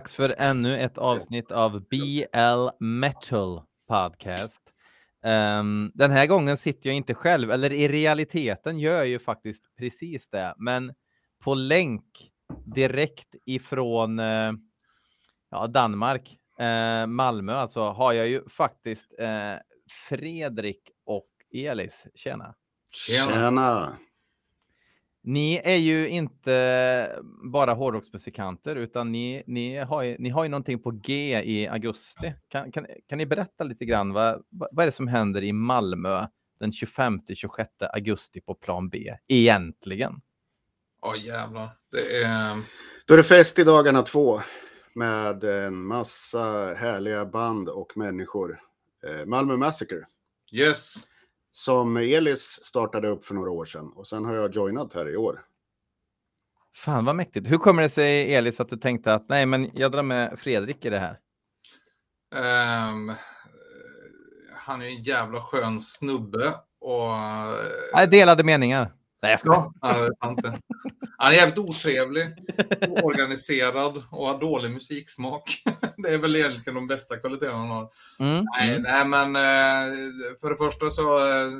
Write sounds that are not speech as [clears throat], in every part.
dags för ännu ett avsnitt av BL Metal Podcast. Um, den här gången sitter jag inte själv, eller i realiteten gör jag ju faktiskt precis det, men på länk direkt ifrån uh, ja, Danmark, uh, Malmö alltså, har jag ju faktiskt uh, Fredrik och Elis. Tjena! Tjena! Tjena. Ni är ju inte bara hårdrocksmusikanter, utan ni, ni, har ju, ni har ju någonting på G i augusti. Kan, kan, kan ni berätta lite grann vad, vad är det som händer i Malmö den 25-26 augusti på plan B egentligen? Ja, oh, jävlar. Det är... Då är det fest i dagarna två med en massa härliga band och människor. Eh, Malmö Massacre. Yes som Elis startade upp för några år sedan och sen har jag joinat här i år. Fan vad mäktigt. Hur kommer det sig Elis att du tänkte att nej, men jag drar med Fredrik i det här? Um, han är en jävla skön snubbe och... Nej, delade meningar. Nej, jag skojar. Ja, det är sant. Han är jävligt otrevlig, oorganiserad och har dålig musiksmak. [laughs] Det är väl egentligen de bästa kvaliteterna han har. Mm. Nej, mm. nej, men eh, för det första så eh,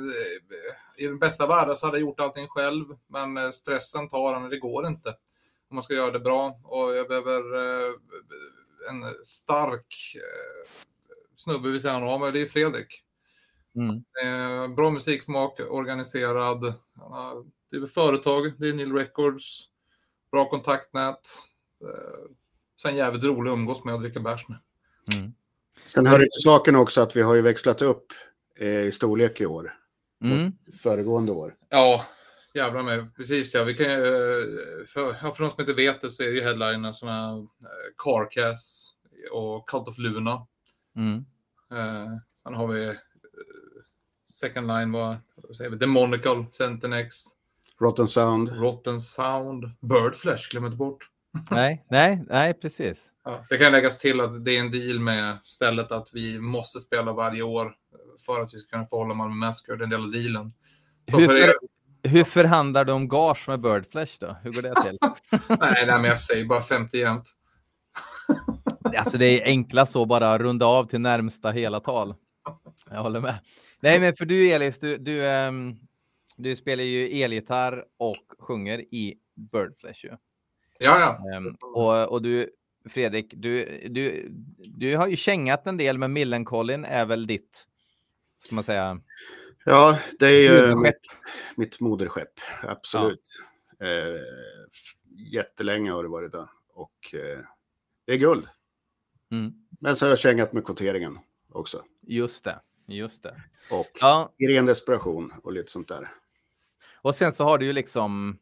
i den bästa världen så hade jag gjort allting själv, men eh, stressen tar han och det går inte om man ska göra det bra. Och jag behöver en stark snubbe vid sidan av mig, det är Fredrik. Mm. bra musiksmak, organiserad, det är företag, det är Nil Records, bra kontaktnät. Eh, sen jävligt rolig att umgås med och dricka bärs med. Mm. Sen hör det till saken också att vi har ju växlat upp eh, i storlek i år. Mm. Föregående år. Ja, jävlar med. Precis ja. Vi kan, eh, för, för de som inte vet det så är det ju headliner som är Carcass och Cult of Luna. Mm. sen har vi Second Line, vad säger vi? Demonical, Centenex. Rotten Sound. Rotten Sound. Birdflesh, glöm inte bort. [laughs] nej, nej, nej, precis. Ja, det kan läggas till att det är en deal med stället att vi måste spela varje år för att vi ska kunna få hålla Malmö Massacre. Det är en del av dealen. Hur, för, er... hur förhandlar du om gage med Birdflesh då? Hur går det till? [laughs] nej, nej, men jag säger bara 50 jämnt. alltså det är enkla så, bara runda av till närmsta hela tal. Jag håller med. Nej, men för du Elis, du, du, um, du spelar ju elgitarr och sjunger i Birdflesh. Ju. Ja, ja. Um, och, och du, Fredrik, du, du, du har ju kängat en del, men Millencolin är väl ditt, ska man säga? Ja, det är ju mitt, mitt moderskepp, absolut. Ja. Eh, jättelänge har det varit där och eh, det är guld. Mm. Men så har jag kängat med kvoteringen också. Just det, just det. Och ja. i ren desperation och lite sånt där. Och sen så har du ju liksom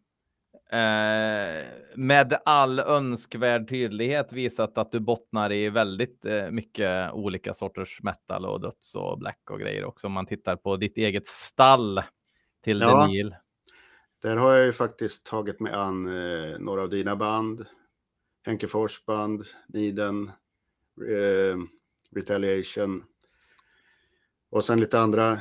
eh, med all önskvärd tydlighet visat att du bottnar i väldigt eh, mycket olika sorters metal och döds och black och grejer också. Om man tittar på ditt eget stall till ja. Denil. Där har jag ju faktiskt tagit mig an eh, några av dina band. Henke Fors band, Niden, eh, Retaliation. Och sen lite andra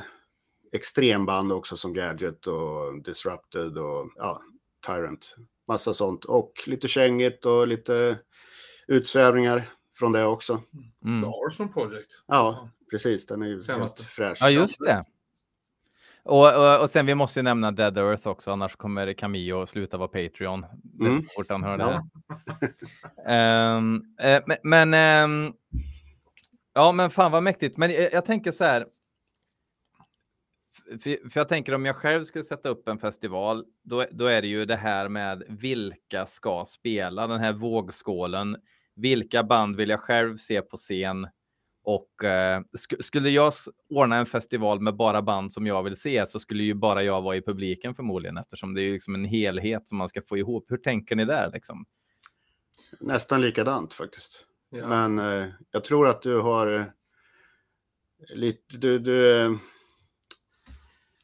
extremband också som Gadget och Disrupted och ja, Tyrant. Massa sånt och lite kängigt och lite utsvävningar från det också. Mm. The Arson Project. Ja, precis. Den är ju helt fräsch. Ja, just det. Och, och, och, sen vi måste ju nämna Dead Earth också, annars kommer Camillo sluta vara Patreon. Mm. Fort han hör det. um, eh, men, men um, ja, men fan vad mäktigt. Men jag, jag tänker så här för, för jag tänker om jag själv skulle sätta upp en festival, då, då är det ju det här med vilka ska spela, den här vågskålen. Vilka band vill jag själv se på scen? Och eh, sk skulle jag ordna en festival med bara band som jag vill se så skulle ju bara jag vara i publiken förmodligen eftersom det är liksom en helhet som man ska få ihop. Hur tänker ni där liksom? Nästan likadant faktiskt. Ja. Men eh, jag tror att du har eh, lite, du, du eh,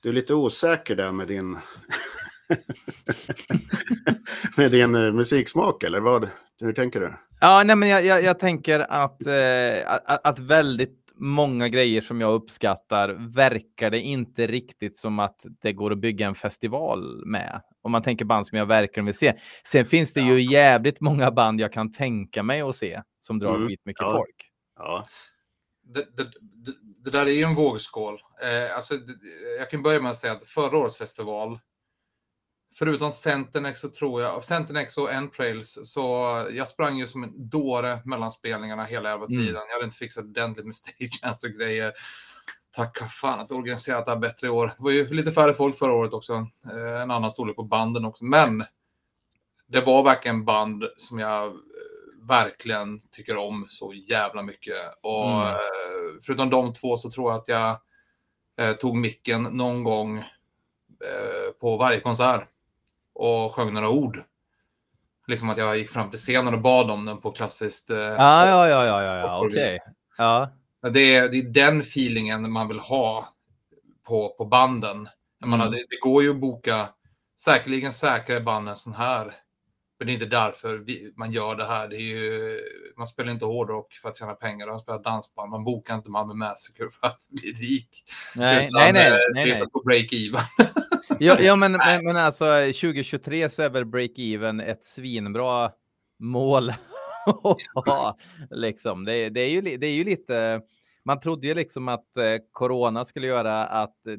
du är lite osäker där med din, [laughs] med din uh, musiksmak, eller vad? Hur tänker du? Ja, nej, men jag, jag, jag tänker att, eh, att, att, väldigt många grejer som jag uppskattar verkar det inte riktigt som att det går att bygga en festival med. Om man tänker band som jag verkligen vill se. Sen finns det ju jävligt många band jag kan tänka mig att se som drar mm. mycket ja. folk. Ja. Det, det, det, det, där är ju en vågskål. Eh, alltså, jag kan börja med att säga att förra årets festival förutom Centernex så tror jag, Centernex och Entrails, så jag sprang ju som en dåre mellan spelningarna hela jävla mm. tiden. Mm. Jag hade inte fixat ordentligt med [laughs] stagehands och grejer. Tacka fan att vi organiserat det här bättre i år. Det var ju lite färre folk förra året också. Eh, en annan storlek på banden också. Men det var verkligen band som jag verkligen tycker om så jävla mycket. Och mm. eh, förutom de två så tror jag att jag eh, tog micken någon gång eh, på varje konsert och sjöng några ord. Liksom att jag gick fram till scenen och bad om den på klassiskt... Eh, ja, ja, ja, ja, ja, ja. okej. Okay. Ja. Det, är, det är den feelingen man vill ha på, på banden. Jag menar, mm. det, det, går ju att boka säkerligen säkrare band än sån här. Men det är inte därför vi, man gör det här. Det är ju, man spelar inte hårdrock för att tjäna pengar. Man spelar dansband. Man bokar inte Malmö Massacre för att bli rik. Nej, Utan, nej, nej, nej. Det är för att få break-even. [laughs] ja, ja men, men, men, alltså 2023 så är väl break-even ett svinbra mål. [laughs] liksom. det, det, är ju, det är ju lite... Man trodde ju liksom att eh, corona skulle göra att eh,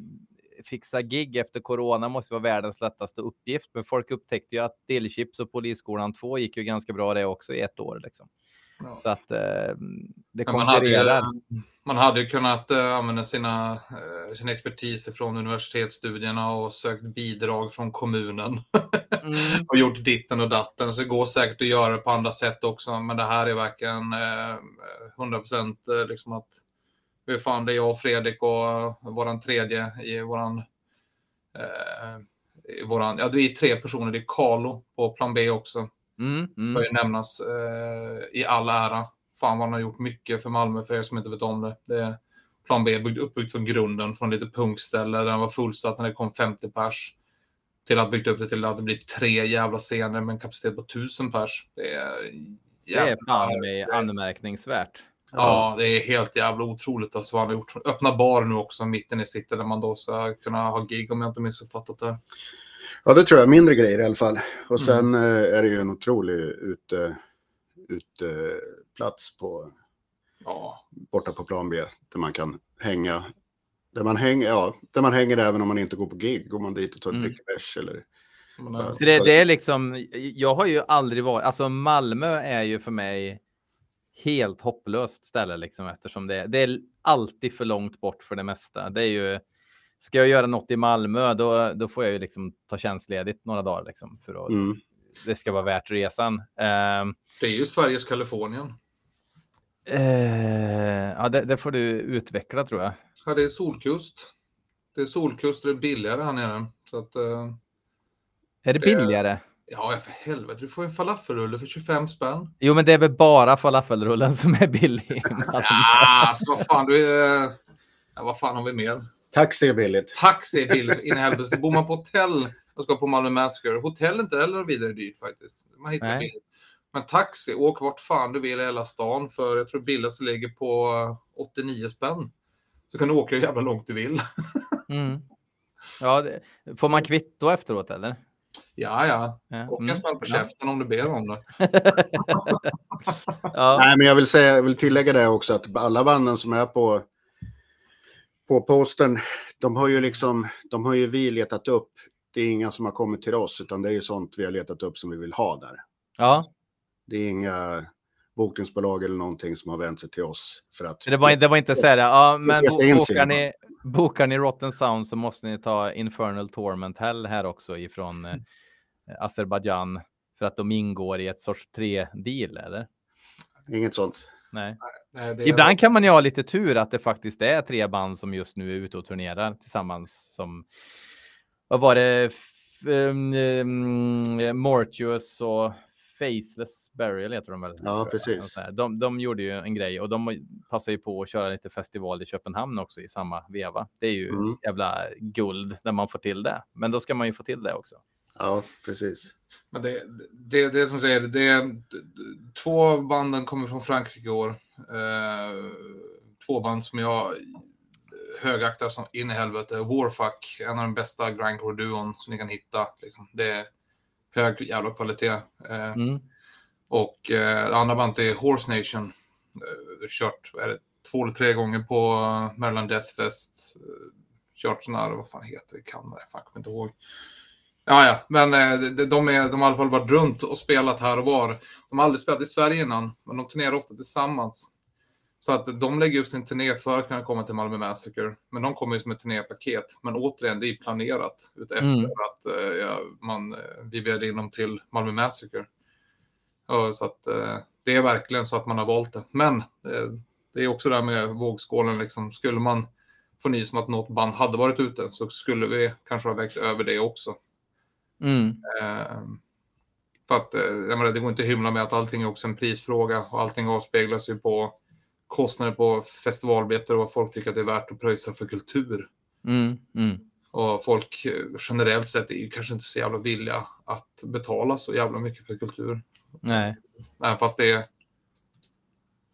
fixa gig efter corona måste vara världens lättaste uppgift. Men folk upptäckte ju att Dillchips och Polisskolan 2 gick ju ganska bra det också i ett år. Liksom. Ja. Så att eh, det konkurrerar. Man, man hade ju kunnat uh, använda sina, uh, sin expertis från universitetsstudierna och sökt bidrag från kommunen. mm. [laughs] och gjort ditten och datten. Så det går säkert att göra det på andra sätt också. Men det här är verkligen uh, 100 procent liksom att hur fan, det är jag och Fredrik och våran tredje i våran... Eh, i våran ja, det är tre personer. Det är Carlo på plan B också. Mm, mm. Bör ju nämnas eh, i all ära. Fan vad han har gjort mycket för Malmö, för er som inte vet om det. det plan B är uppbyggt från grunden, från lite punkställe. Den var fullsatt när det kom 50 pers. Till att byggt upp det till att det blir tre jävla scener med en kapacitet på 1000 pers. Det är jävla... Det är fan anmärkningsvärt. Ja, det är helt jävla otroligt alltså, han har gjort. Öppna bar nu också mitten i city där man då ska kunna ha gig om jag inte missuppfattat det. Ja, det tror jag. Mindre grejer i alla fall. Och sen mm. är det ju en otrolig ute, uteplats på ja. borta på plan B där man kan hänga. Där man, hänger, ja, där man hänger även om man inte går på gig. Går man dit och tar ett mm. bärs eller... Så det, det är liksom, jag har ju aldrig varit, alltså Malmö är ju för mig helt hopplöst ställe liksom eftersom det, det är alltid för långt bort för det mesta. Det är ju, ska jag göra något i Malmö då, då får jag ju liksom ta tjänstledigt några dagar liksom för att mm. det ska vara värt resan. Uh, det är ju Sveriges Kalifornien. Uh, ja, det, det, får du utveckla tror jag. Ja, det är solkust. Det är solkust och det är billigare här nere. Så att, uh, är det billigare? Ja, för helvete. Du får en falafelrulle för 25 spänn. Jo, men det är väl bara falafelrullen som är billig. [laughs] ja, alltså vad fan. Du är... Ja, vad fan har vi mer? Taxi är billigt. Taxi är billigt. In i helvete. Bor man på hotell och ska på Malmö Massacre. Hotell är inte heller vidare dyrt faktiskt. Man hittar Nej. billigt. Men taxi, åk vart fan du vill i hela stan för jag tror billigast ligger på 89 spänn. Så kan du åka hur jävla långt du vill. [laughs] mm. Ja, det... får man kvitto efteråt eller? Ja, ja. Och en mm. smäll på käften ja. om du ber om det. [laughs] ja. Nej, men jag vill, säga, jag vill tillägga det också att alla banden som är på, på posten, de har ju liksom, de har ju vi letat upp. Det är inga som har kommit till oss, utan det är ju sånt vi har letat upp som vi vill ha där. Ja. Det är inga bokningsbolag eller någonting som har vänt sig till oss. För att, det, var, det var inte så här, ja, men bokar ni, bokar ni Rotten Sound så måste ni ta Infernal Torment Hell här också ifrån eh, Azerbajdzjan för att de ingår i ett sorts tre-deal, eller? Inget sånt. Nej. Nej Ibland är... kan man ju ha lite tur att det faktiskt är tre band som just nu är ute och turnerar tillsammans som vad var det? Um, um, Mortius och Faceless Burial heter de väl? Ja, precis. De, de gjorde ju en grej och de passar ju på att köra lite festival i Köpenhamn också i samma veva. Det är ju mm. jävla guld när man får till det. Men då ska man ju få till det också. Ja, precis. Men det, det, det som säger, det är, två banden kommer från Frankrike i år. Eh, två band som jag högaktar som in i helvete. Warfuck, en av de bästa grindcore-duon som ni kan hitta. Liksom. Det hög jävla kvalitet. Eh, mm. Och eh, det andra bandet är Horse Nation. Eh, kört är det, två eller tre gånger på Maryland Deathfest. Eh, kört sådana här, vad fan heter det, Kanada, jag kommer inte ihåg. Ja, ja, men de, de, är, de har i alla fall varit runt och spelat här och var. De har aldrig spelat i Sverige innan, men de turnerar ofta tillsammans. Så att de lägger upp sin turné för att kunna komma till Malmö Massacre. Men de kommer ju som ett turnépaket. Men återigen, det är planerat utefter mm. att uh, man, uh, vi bjöd in dem till Malmö Massacre. Uh, så att uh, det är verkligen så att man har valt det. Men det är också det här med vågskålen, liksom. skulle man få nys om att något band hade varit ute så skulle vi kanske ha vägt över det också. Mm. för att jag menar, det går inte att hymla med att allting är också en prisfråga och allting avspeglas ju på kostnader på festivalbiljetter och vad folk tycker att det är värt att pröjsa för kultur. Mm, mm. Och folk eh, generellt sett är ju kanske inte så jävla villiga att betala så jävla mycket för kultur. Nej. Även fast det är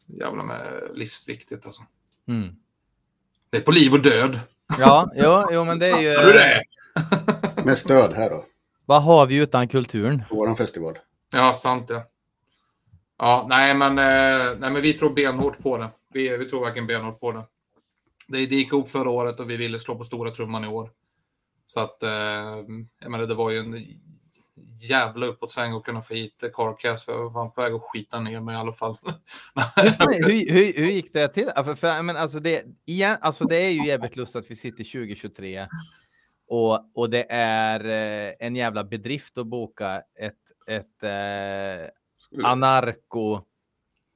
jävla med livsviktigt alltså. Mm. Det är på liv och död. Ja, jo, jo men det är ju... [laughs] Det? med stöd här då. Vad har vi utan kulturen? Våran festival. Ja, sant det. Ja. Ja, nej men, eh, nej, men vi tror benhårt på det. Vi, vi tror verkligen benhårt på det. Det, det gick ihop förra året och vi ville slå på stora trumman i år. Så att, eh, jag menar, det var ju en jävla uppåtsväng att kunna få hit Carcast, för jag var på väg att skita ner mig i alla fall. hur, hur, hur, gick det till? För, för, men alltså, det, igen, alltså det är ju jävligt lustigt att vi sitter 2023 och, och det är eh, en jävla bedrift att boka ett, ett eh, anarko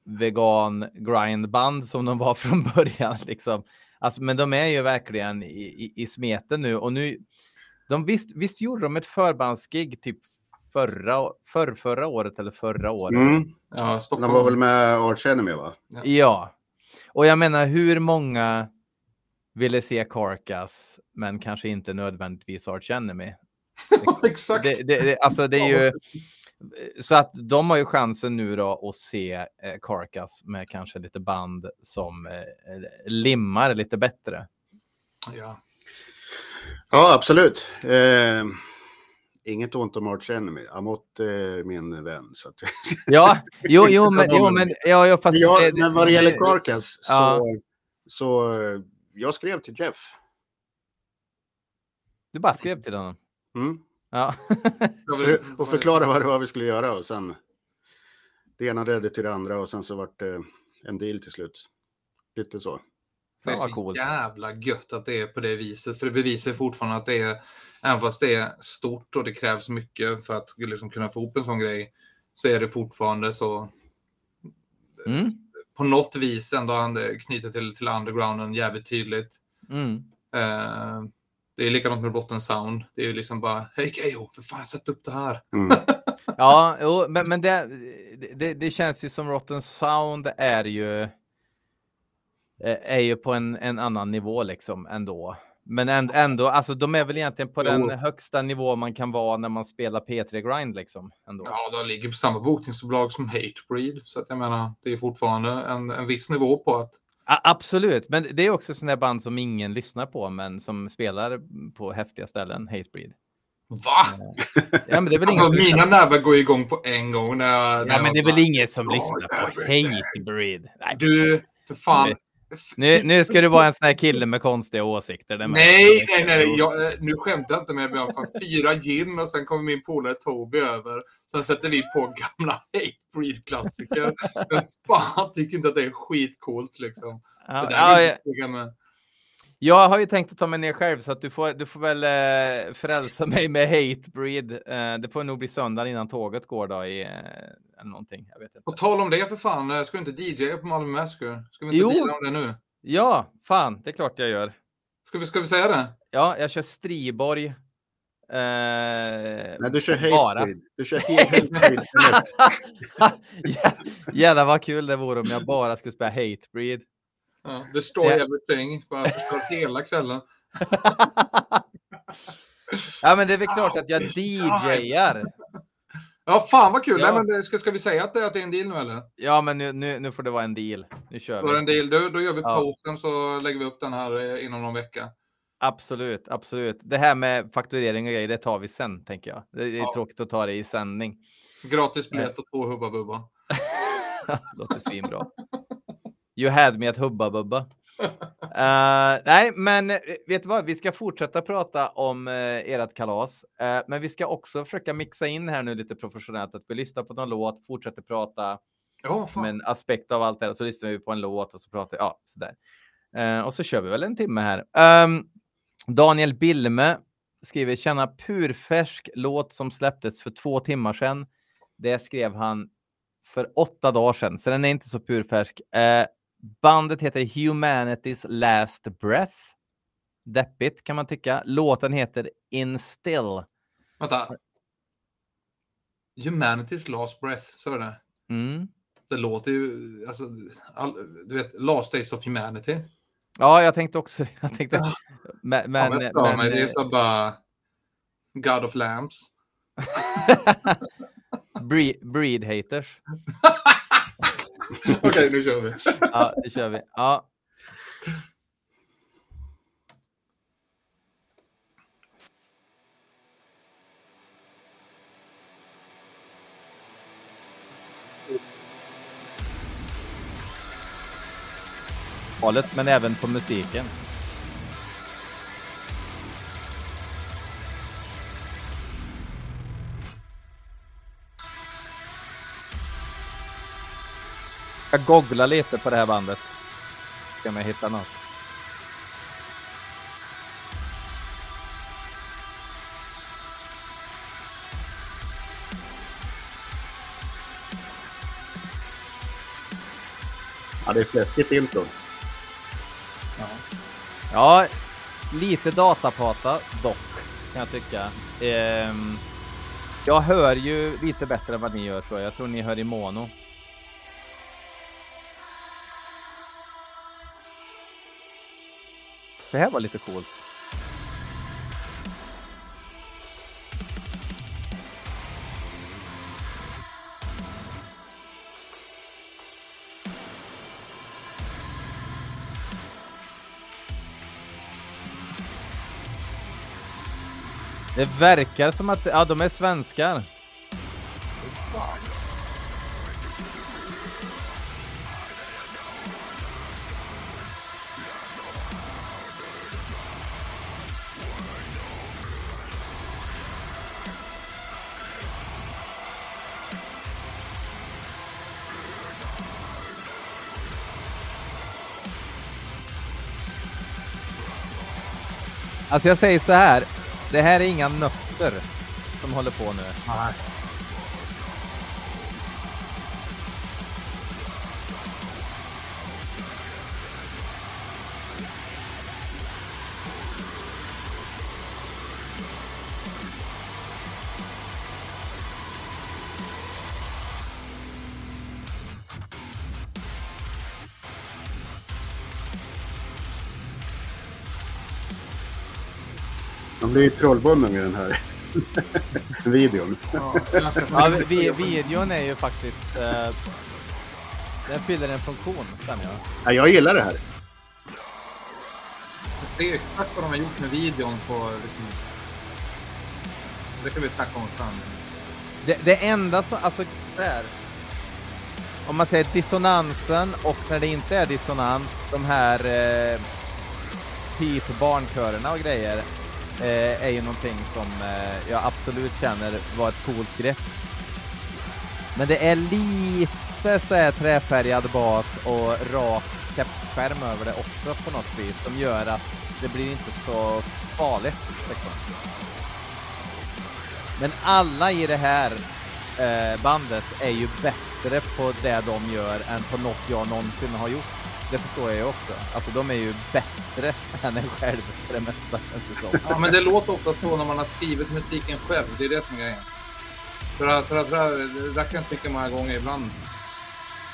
vegan grindband som de var [laughs] från början. Liksom. Alltså, men de är ju verkligen i, i, i smeten nu och nu. De visst, visst gjorde de ett förbandsgig typ förra, för, förra året eller förra året. Mm. Ja, De var väl med Arch Enemy va? Ja. ja. Och jag menar hur många ville se Carcass men kanske inte nödvändigtvis Arch Enemy. [laughs] Exakt. Det, det, det, alltså det är ju så att de har ju chansen nu då att se eh, Carcass med kanske lite band som eh, limmar lite bättre. Ja, ja absolut. Eh, inget ont om Arch Enemy. Amott är min vän. Så att... [laughs] ja, jo, jo, men, jo, men, ja, ja, fast ja, men vad det gäller Carcass ja. så, så jag skrev till Jeff. Du bara skrev till honom? Mm. Ja. och förklara vad det var vi skulle göra och sen det ena ledde till det andra och sen så vart det en deal till slut. Lite så. Det är så jävla gött att det är på det viset, för det bevisar fortfarande att det är, även fast det är stort och det krävs mycket för att liksom kunna få ihop en sån grej, så är det fortfarande så mm. på något vis ändå knutet till, till undergrounden jävligt tydligt. Mm. Uh, det är likadant med Rotten Sound. Det är ju liksom bara, hej Keyyo, för fan sätt upp det här. Mm. [laughs] ja, jo, men, men det, det, det, känns ju som Rotten Sound är ju eh, är ju på en, en annan nivå liksom ändå. Men ändå, alltså de är väl egentligen på jo. den högsta nivå man kan vara när man spelar P3 Grind liksom. Ändå. Ja, de ligger på samma bokningsbolag som Hatebreed. Så att jag menar, det är fortfarande en, en viss nivå på att absolut, men det är också sådana band som ingen lyssnar på, men som spelar på häftiga ställen, Hatebreed. Va? Ja, men [laughs] alltså, mina nävar går igång på en gång. När jag, när ja, men det är väl ingen som lyssnar på Hatebreed. Du, för fan. Nu, nu ska du vara en sån här kille med konstiga åsikter. Nej, nej, nej. Jag, eh, nu skämtar jag inte med mig. fyra gin och sen kommer min polare Toby över. Sen sätter vi på gamla Hatebreed-klassiker. [laughs] Men fan tycker inte att det är skitcoolt liksom. Ja, ja, jag, jag har ju tänkt att ta mig ner själv så att du får, du får väl eh, frälsa mig med Hatebreed. Eh, det får nog bli söndag innan tåget går då i eh, någonting. Jag vet inte. Och tal om det för fan, eh, ska du inte DJ på Malmö Massacre? Ska vi inte jo. om det nu? Ja, fan, det är klart jag gör. Ska vi, ska vi säga det? Ja, jag kör Striborg Eh, Nej, du kör hatebreed. Du kör [laughs] hatebreed. [laughs] Jävlar vad kul det vore om jag bara skulle spela hatebreed. Ja, destroy yeah. everything. Bara förstör hela kvällen. [laughs] ja, men det är väl klart att jag DJar. Ja, fan vad kul. Ja. Nej, men ska, ska vi säga att det, att det är en deal nu eller? Ja, men nu, nu, nu får det vara en deal. Nu kör vi. Då, en deal. Då, då gör vi ja. posten så lägger vi upp den här eh, inom någon vecka. Absolut, absolut. Det här med fakturering och grejer, det tar vi sen, tänker jag. Det är ja. tråkigt att ta det i sändning. Gratis biljett och två Hubba Bubba. [laughs] låter svinbra. You had me at Hubba Bubba. Uh, nej, men eh, vet du vad? Vi ska fortsätta prata om uh, ert kalas, uh, men vi ska också försöka mixa in här nu lite professionellt att vi lyssnar på någon låt, fortsätter prata oh, med en aspekt av allt det här, så lyssnar vi på en låt och så pratar ja, sådär. Uh, och så kör vi väl en timme här. Um, Daniel Bilme skriver känna purfärsk låt som släpptes för två timmar sedan. Det skrev han för åtta dagar sedan, så den är inte så purfärsk. Uh, bandet heter Humanity's Last Breath. Deppigt kan man tycka. Låten heter Instill. Vänta. Humanity's Last Breath, så är det? Mm. Det låter ju, alltså, all, du vet, Last Days of Humanity. Ja, jag tänkte också [laughs] jag tänkte, ja. Men, men, ja, men, men, det är så bara God of Lamps. [laughs] breed, breed haters. [laughs] Okej, okay, nu kör vi. ja, nu kör vi. Ja. Men även på musiken. ska googla lite på det här bandet. Ska man hitta något. Ja, det är fläskigt intro. Ja. lite datapata dock, kan jag tycka. Ehm, jag hör ju lite bättre än vad ni gör tror jag. Jag tror ni hör i mono. Det här var lite coolt. Det verkar som att ja, de är svenskar. Alltså jag säger så här. Det här är inga nötter som håller på nu. Nej. Man blir ju trollbunden med den här [laughs] videon. ja, vi, videon är ju faktiskt... Uh, den fyller en funktion, känner jag. Ja, jag gillar det här. Det är exakt vad de har gjort med videon på... Liksom, det kan vi tacka om fram. Det, det enda som... Alltså, så här. Om man säger dissonansen och när det inte är dissonans, de här eh, typ barnkörerna och grejer eh, är ju någonting som eh, jag absolut känner var ett coolt grepp. Men det är lite så här träfärgad bas och rak täppskärm över det också på något vis som gör att det blir inte så farligt. Liksom. Men alla i det här eh, bandet är ju bättre på det de gör än på något jag någonsin har gjort det förstår jag ju också. Alltså de är ju bättre [laughs] än en själv för det mesta. Ja, men det låter ofta så när man har skrivit musiken själv. Det är det som är grejen. För att, för att det där kan jag tycka många gånger ibland.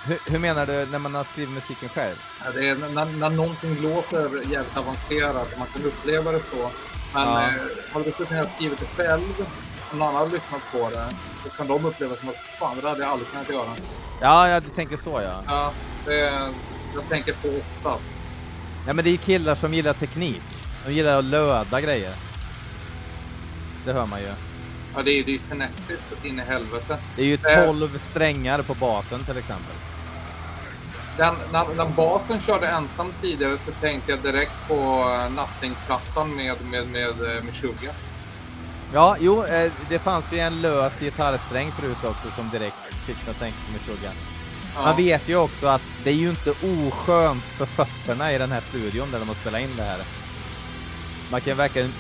Hur, hur, menar du när man har skrivit musiken själv? Ja, det är när, när någonting låter jävligt avancerat och man kan uppleva det så. Men ja. eh, har du dessutom skrivit det själv om någon hade lyssnat på det så kan de uppleva som att fan, det hade jag aldrig kunnat göra. Ja, ja du tänker så ja. Ja, det, jag tänker på ofta. Ja, men det är ju killar som gillar teknik. De gillar att löda grejer. Det hör man ju. Ja, det är ju finessigt så in i helvete. Det är ju 12 strängar på basen till exempel. Den, när, när basen körde ensam tidigare så tänkte jag direkt på uh, Nothing-plattan med, med, med uh, Meshuggah. Ja, jo, eh, det fanns ju en lös gitarrsträng förut också som direkt fick mig att tänka på Meshuggah. Ja. Man vet ju också att det är ju inte oskönt för fötterna i den här studion där de har spelat in det här. Man kan verkligen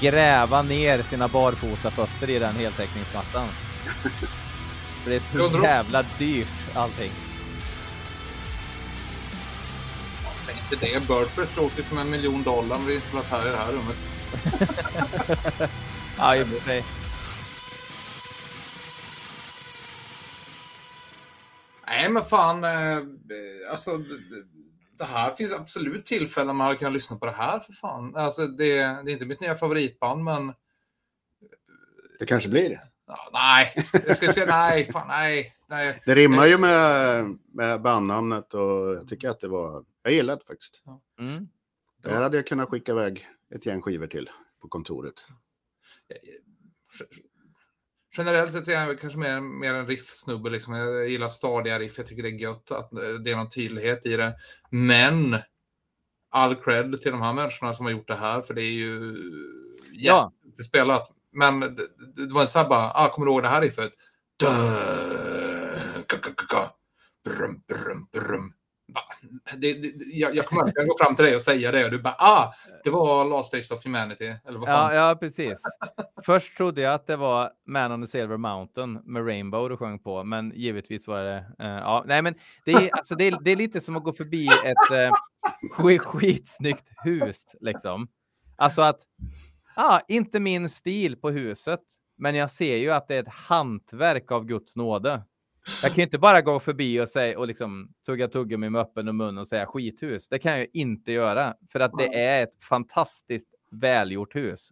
gräva ner sina barfota fötter i den heltäckningsmattan. [laughs] Det är så jävla dyrt allting. inte det. Birdpress låter som en miljon dollar med installatör i det här rummet. [laughs] ja, i och för sig. Nej, men fan. Eh, alltså, det här finns absolut tillfällen man hade kunnat lyssna på det här för fan. Alltså, det, det är inte mitt nya favoritband, men... Det kanske blir det. Ja, nej, jag ska säga nej, fan nej. nej. Det rimmar ju med, med bandnamnet och jag tycker att det var jag gillar det faktiskt. Mm. Det här hade jag kunnat skicka iväg ett gäng skivor till på kontoret. Generellt sett är jag kanske mer, mer en riffsnubbe. Liksom. Jag gillar stadiga riff. Jag tycker det är gött att det är någon tydlighet i det. Men all cred till de här människorna som har gjort det här, för det är ju ja. spelat. Men det, det var inte så här bara, ah, kommer du ihåg det här riffet? Brum, brum, brum. Det, det, jag, jag kommer att gå fram till dig och säga det och du bara ah, det var Last Days of Humanity. Eller vad fan? Ja, ja, precis. Först trodde jag att det var Man on the Silver Mountain med Rainbow du sjöng på, men givetvis var det. Uh, ja, nej, men det är, alltså, det, är, det är lite som att gå förbi ett uh, skit, skitsnyggt hus liksom. Alltså att, ah, inte min stil på huset, men jag ser ju att det är ett hantverk av Guds nåde. Jag kan ju inte bara gå förbi och, säga, och liksom tugga tuggummi med öppen mun och säga skithus. Det kan jag ju inte göra för att det är ett fantastiskt välgjort hus.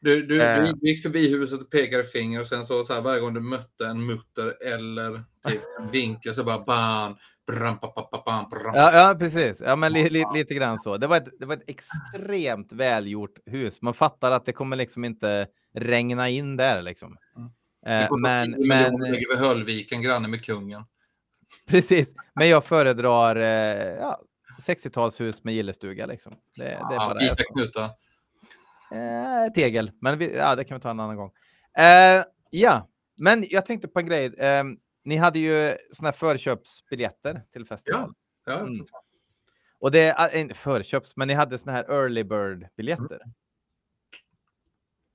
Du, du, eh. du gick förbi huset och pekade finger och sen så, så här, varje gång du mötte en mutter eller typ en vinkel så bara bam, bram, pa, pa, pa, bam, bram. Ja, ja, precis. Ja, men li, li, lite grann så. Det var, ett, det var ett extremt välgjort hus. Man fattar att det kommer liksom inte regna in där liksom. Mm. Eh, men, men ligger vid Höllviken, granne med kungen. [laughs] Precis, men jag föredrar eh, ja, 60-talshus med gillestuga. Liksom. Det, det är bara vita knutar. Eh, tegel, men vi, ja, det kan vi ta en annan gång. Eh, ja, men jag tänkte på en grej. Eh, ni hade ju såna här förköpsbiljetter till festivalen. Ja, ja mm. Och det är förköps, men ni hade såna här early bird biljetter. Mm.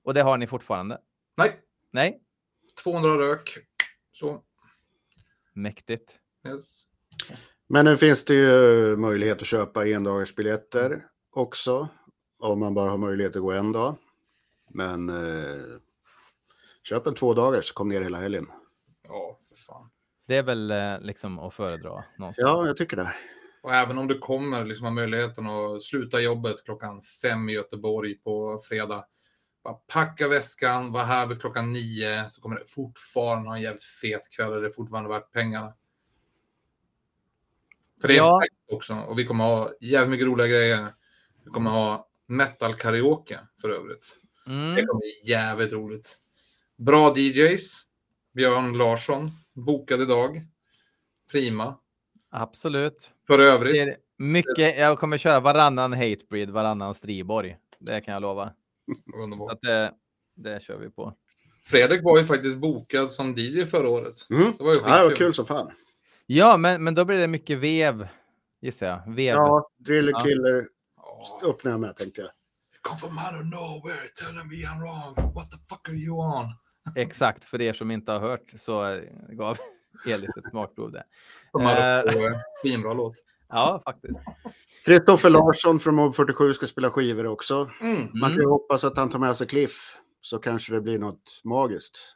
Och det har ni fortfarande? Nej. Nej, 200 rök. Så. Mäktigt. Yes. Men nu finns det ju möjlighet att köpa endagarsbiljetter också. Om man bara har möjlighet att gå en dag. Men eh, köp en två dagar så kom ner hela helgen. Ja, för fan. Det är väl eh, liksom att föredra någonstans. Ja, jag tycker det. Och även om du kommer liksom ha möjligheten att sluta jobbet klockan fem i Göteborg på fredag packa väskan, vara här vid klockan nio, så kommer det fortfarande ha en jävligt fet kväll och det är fortfarande värt pengarna. För det är ja. också. Och vi kommer ha jävligt mycket roliga grejer. Vi kommer ha metal karaoke för övrigt. Mm. Det kommer bli jävligt roligt. Bra DJs. Björn Larsson, bokad idag. Prima. Absolut. För övrigt. Mycket, jag kommer köra varannan Hatebreed, varannan Striborg. Det kan jag lova. Så att det, det kör vi på. Fredrik var ju faktiskt bokad som DJ förra året. Mm. Det var ju ja, det var kul som fan. Ja, men, men då blir det mycket vev, gissar jag. Vev. Ja, Driller Killer ja. öppnar jag med, tänkte jag. Come from out of nowhere, telling me I'm wrong. What the fuck are you on? [laughs] Exakt, för er som inte har hört så gav Elis ett smakprov där. Uh, Svinbra låt. Ja, faktiskt. Kristoffer Larsson från Mob 47 ska spela skivor också. Mm. Man kan ju hoppas att han tar med sig Cliff, så kanske det blir något magiskt.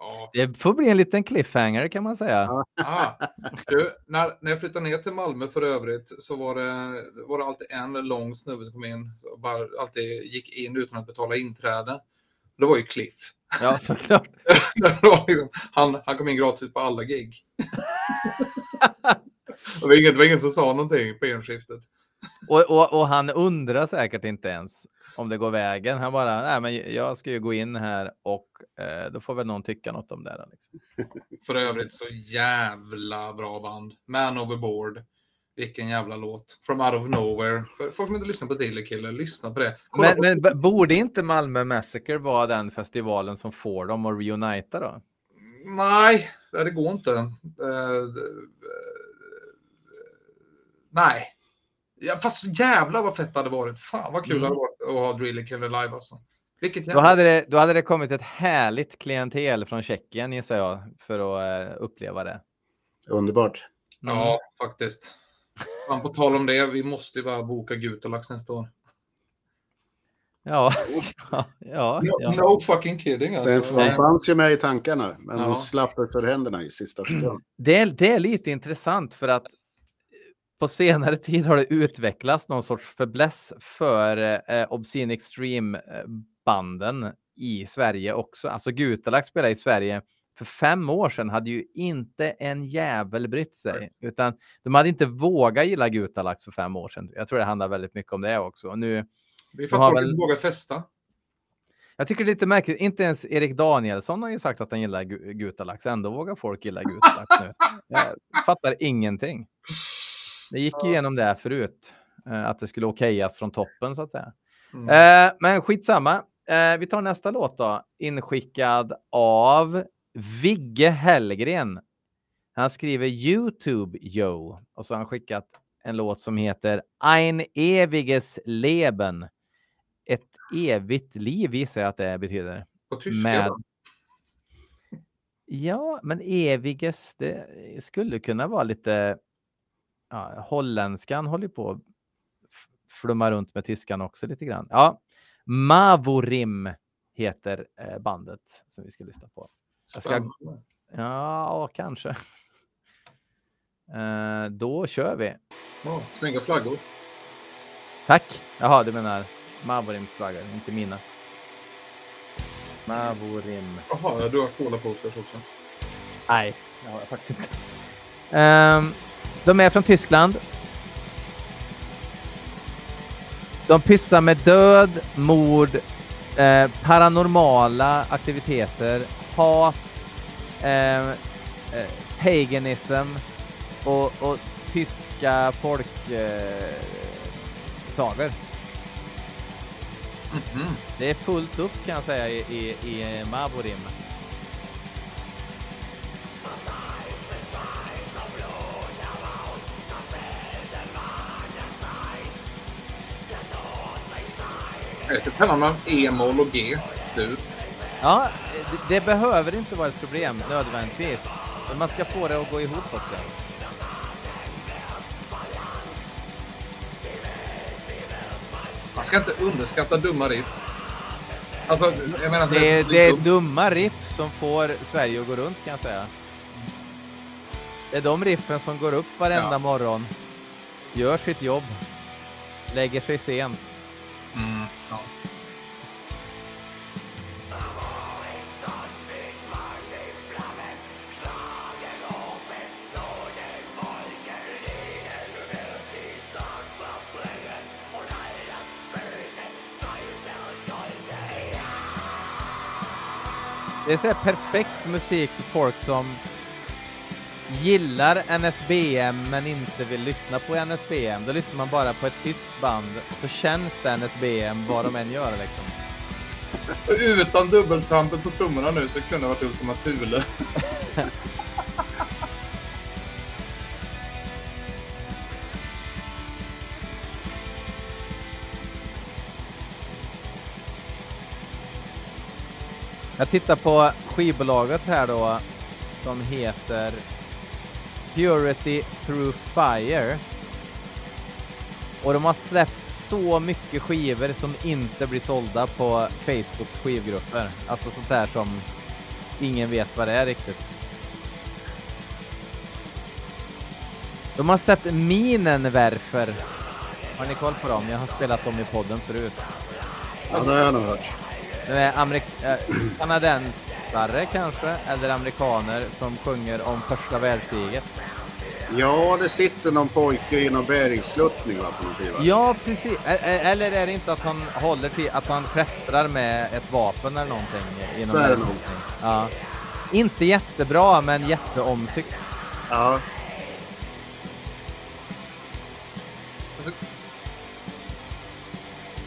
Ja. Det får bli en liten cliffhanger kan man säga. Ah, du, när, när jag flyttade ner till Malmö för övrigt så var det, var det alltid en lång snubbe som kom in och bara alltid gick in utan att betala inträde. Det var ju Cliff. Ja, såklart. [laughs] liksom, han, han kom in gratis på alla gig. [laughs] det, var ingen, det var ingen som sa någonting på enskiftet. Och, och, och, han undrar säkert inte ens om det går vägen. Han bara, nej men jag ska ju gå in här och eh, då får väl någon tycka något om det. Liksom. [laughs] För övrigt så jävla bra band. Man overboard. Vilken jävla låt. From out of nowhere. För folk som inte lyssnar på Daily Killer, lyssna på det. men, men borde inte Malmö Massacre vara den festivalen som får dem att reunita då? Nej, det går inte. Nej. Ja, fast jävlar vad fett det hade varit. Fan vad kul mm. det hade varit att ha Daily Killer live alltså. Vilket då, hade det, då hade det kommit ett härligt klientel från Tjeckien gissar jag för att uh, uppleva det. Underbart. Mm. Ja, faktiskt. Man på tal om det, vi måste ju bara boka Gutalax nästa år. Ja, ja, [laughs] ja, no, no, fucking kidding alltså. Den fanns ju med i tankarna, men ja. hon slapp för händerna i sista sekund. Det det är lite intressant för att på senare tid har det utvecklats någon sorts förbläss för eh, Obscene Extreme-banden i Sverige också. Alltså Gutalax spelar i Sverige för fem år sedan hade ju inte en jävel brytt sig, right. utan de hade inte vågat gilla Gutalax för fem år sedan. Jag tror det handlar väldigt mycket om det också. Och nu, det är för att folk väl... inte vågar festa. Jag tycker det är lite märkligt. Inte ens Erik Danielsson har ju sagt att han gillar Gutalax. Ändå vågar folk gilla Gutalax nu. Jag fattar ingenting. Det gick igenom det förut. Eh, att det skulle okejas från toppen så att säga. Mm. Eh, men skitsamma. Eh, vi tar nästa låt då. Inskickad av Vigge Hellgren. Han skriver Youtube Yo och så har han skickat en låt som heter Ein ewiges Leben. Ett evigt liv gissar jag att det betyder. På tyska? Med... Ja, men eviges, det skulle kunna vara lite... Ja, holländskan håller på att flumma runt med tyskan också lite grann. Ja, Mavorim heter eh, bandet som vi ska lyssna på. Ska... Ja, kanske. Uh, då kör vi. Oh, snygga flaggor. Tack. Jaha, du menar Mavorims flaggor, inte mina. Mavorim. Jaha, du har Cola Posters också? Nej, det har jag faktiskt inte. Um, de är från Tyskland. De pysslar med död, mord, eh, paranormala aktiviteter hat, eh, eh, paganism och, och tyska folksagor. Eh, mm -hmm. Det är fullt upp kan jag säga i, i, i Maborim. Kallar man E-moll och G. Du. Ja, det, det, behöver inte vara ett problem nödvändigtvis. Men man ska få det att gå ihop också. Man ska inte underskatta dumma riff. Alltså, jag menar, det, det, det är dumma riff som får Sverige att gå runt kan jag säga. Det är de riffen som går upp varenda ja. morgon, gör sitt jobb, lägger sig sent. Mm. Det är perfekt musik för folk som gillar NSBM men inte vill lyssna på NSBM. Då lyssnar man bara på ett tyskt band så känns det NSBM vad de än gör liksom. Utan dubbeltrampet på trummorna nu så kunde det varit Ultima Thule. Jag tittar på skivbolaget här då som heter Purity Through Fire. Och de har släppt så mycket skivor som inte blir sålda på Facebooks skivgrupper. Alltså sånt där som ingen vet vad det är riktigt. De har släppt Minenwerfer. Har ni koll på dem? Jag har spelat dem i podden förut. Ja, det har jag nog hört. Amerik- [clears throat] äh, kanadensare kanske, eller amerikaner som sjunger om första världskriget. Ja, det sitter någon pojke i någon bergsluttning va, på någon skiva. Ja, precis. Eller är det inte att han håller till, att han klättrar med ett vapen eller någonting? Inom Så är det nog. Ja. Inte jättebra, men jätteomtyckt. Ja.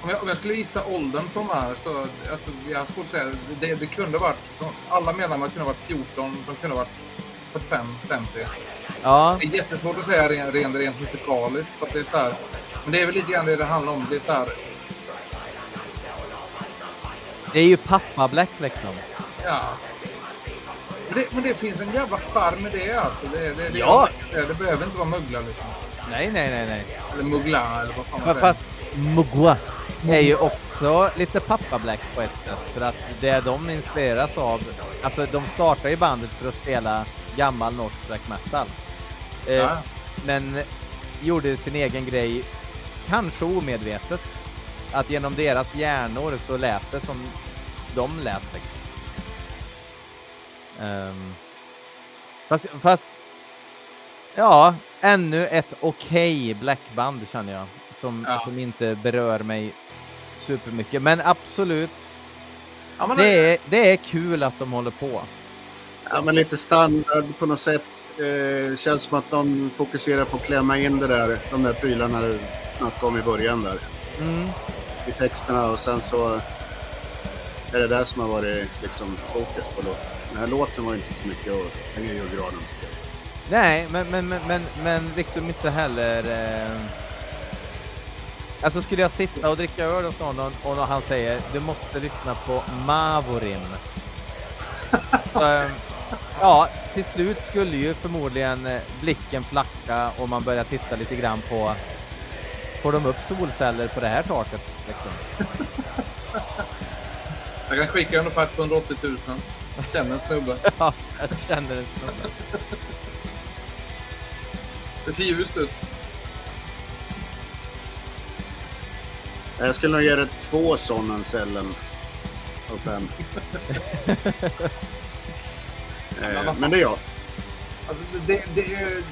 Om, jag, om jag skulle gissa åldern på de här så alltså, jag har svårt att säga. Det, det kunde varit, alla medlemmar kunde varit 14, de kunde varit 45, 50. Ja. Det är jättesvårt att säga rent, rent, rent musikaliskt. För att det är så här, men det är väl lite grann det det handlar om. Det är så här, Det är ju pappa Black liksom. ja. Men det, men det finns en jävla charm med det alltså. Det, det, det, Ja. det, det behöver inte vara muggla liksom. Nej, nej, nej, nej. Eller muggla eller vad fan man Fa- säger. Fast Mugwa är ju också lite pappa Black på ett sätt. För att det de inspireras av, alltså de startar ju bandet för att spela gammal norsk black metal. Eh, Ja. Men gjorde sin egen grej, kanske omedvetet. Att genom deras hjärnor så lät det som de lät. Liksom. Ehm, fast, fast, ja, ännu ett okej blackband känner jag. Som, Ja. som inte berör mig supermycket. Men absolut, Ja, men det är, det är kul att de håller på. ja, men lite standard på något sätt. Eh, känns som att de fokuserar på att klämma in det där, de där prylarna du snackade om i början där. Mm. I texterna och sen så är det där som har varit liksom fokus på låten. Den här låten var inte så mycket att hänga i granen. Nej, men, men, men, men, men liksom inte heller... Eh... Alltså skulle jag sitta och dricka öl hos någon och, han säger du måste lyssna på Mavorin. [laughs] Så, eh, ja, till slut skulle ju förmodligen eh, blicken flacka och man börjar titta lite grann på Får de upp solceller på det här taket? Liksom. [laughs] Jag kan skicka en offert på 180 000. Jag känner en snubbe. [laughs] Ja, jag känner en stund. Det ser ljust ut. Jag skulle nog ge det två sådana cellen av fem. [laughs] eh, men det är jag. Alltså, det, det, är,